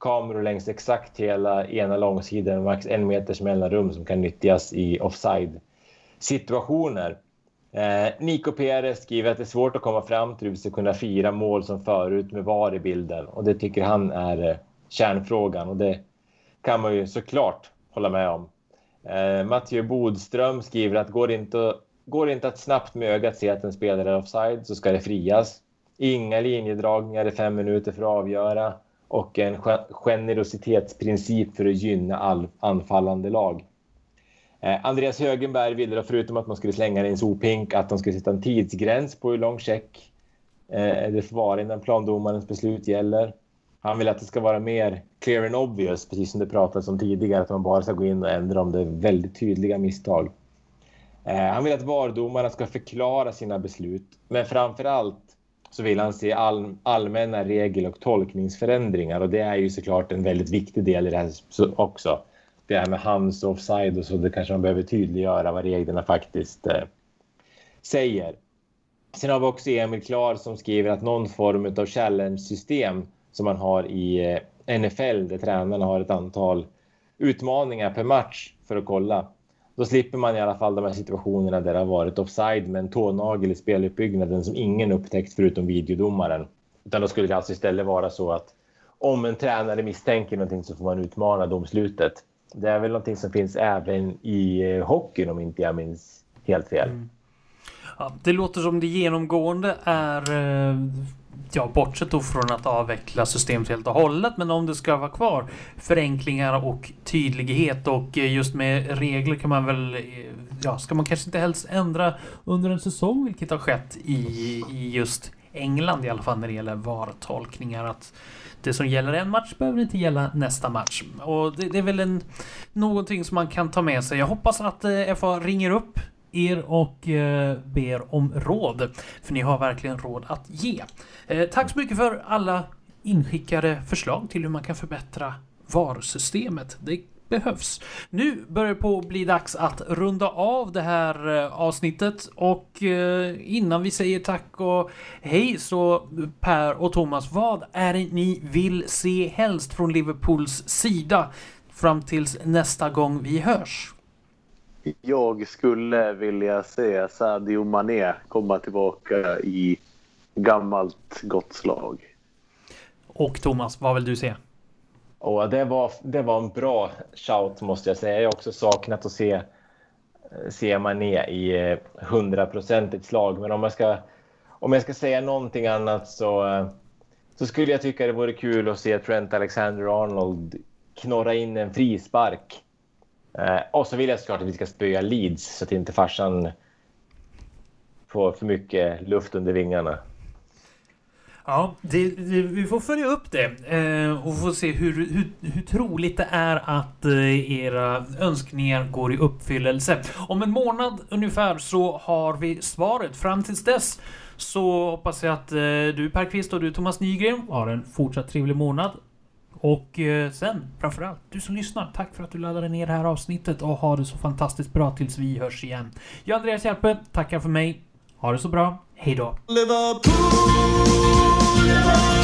Kameror längs exakt hela ena långsidan, max en meters mellanrum som kan nyttjas i offside-situationer. Eh, Nico Perez skriver att det är svårt att komma fram till hur vi ska kunna fira mål som förut med VAR i bilden. Och det tycker han är eh, kärnfrågan och det kan man ju såklart hålla med om. Eh, Mattias Bodström skriver att går det inte, går det inte att snabbt med ögat se att en spelare är offside så ska det frias. Inga linjedragningar i fem minuter för att avgöra och en generositetsprincip för att gynna all anfallande lag. Eh, Andreas Högenberg ville då förutom att man skulle slänga in i en sophink att de skulle sätta en tidsgräns på hur lång check eh, det får vara innan plandomarens beslut gäller. Han vill att det ska vara mer clear and obvious, precis som det pratades om tidigare, att man bara ska gå in och ändra om det är väldigt tydliga misstag. Eh, han vill att vardomarna ska förklara sina beslut, men framför allt så vill han se all, allmänna regel och tolkningsförändringar och det är ju såklart en väldigt viktig del i det här också. Det här med hands och offside och så, det kanske man behöver tydliggöra vad reglerna faktiskt eh, säger. Sen har vi också Emil Klar som skriver att någon form av challenge-system som man har i eh, NFL där tränarna har ett antal utmaningar per match för att kolla. Då slipper man i alla fall de här situationerna där det har varit offside med en tånagel i speluppbyggnaden som ingen upptäckt förutom videodomaren. Utan då skulle det alltså istället vara så att om en tränare misstänker någonting så får man utmana domslutet. Det är väl någonting som finns även i eh, hockeyn om inte jag minns helt fel. Mm. ja, det låter som det genomgående är eh, Ja, bortsett då från att avveckla systemet helt och hållet. Men om det ska vara kvar förenklingar och tydlighet och eh, just med regler kan man väl... Ja, ska man kanske inte helst ändra under en säsong, vilket har skett i, i just England i alla fall när det gäller VAR-tolkningar. Att det som gäller en match behöver inte gälla nästa match. Och det, det är väl en, någonting som man kan ta med sig. Jag hoppas att eh, FA ringer upp er och eh, ber om råd. För ni har verkligen råd att ge. Eh, tack så mycket för alla inskickade förslag till hur man kan förbättra VAR-systemet. Det behövs. Nu börjar det på att bli dags att runda av det här eh, avsnittet och eh, innan vi säger tack och hej så Per och Thomas, vad är det ni vill se helst från Liverpools sida fram tills nästa gång vi hörs? Jag skulle vilja se Sadio Mané komma tillbaka i gammalt gott slag. Och Thomas, vad vill du se? Och det, var, det var en bra shout måste jag säga. Jag har också saknat att se, se Mané i eh, hundraprocentigt slag. Men om jag, ska, om jag ska säga någonting annat så, eh, så skulle jag tycka det vore kul att se Trent Alexander-Arnold knorra in en frispark. Eh, och så vill jag såklart att vi ska spöa Leeds så att inte farsan får för mycket luft under vingarna. Ja, det, det, vi får följa upp det eh, och få se hur, hur, hur troligt det är att eh, era önskningar går i uppfyllelse. Om en månad ungefär så har vi svaret. Fram tills dess så hoppas jag att eh, du Perkvist och du Thomas Nygren har en fortsatt trevlig månad. Och eh, sen framförallt du som lyssnar. Tack för att du laddade ner det här avsnittet och ha det så fantastiskt bra tills vi hörs igen. Jag Andreas Hjälpe, tackar för mig. Ha det så bra. Hej då! Liverpool, Liverpool.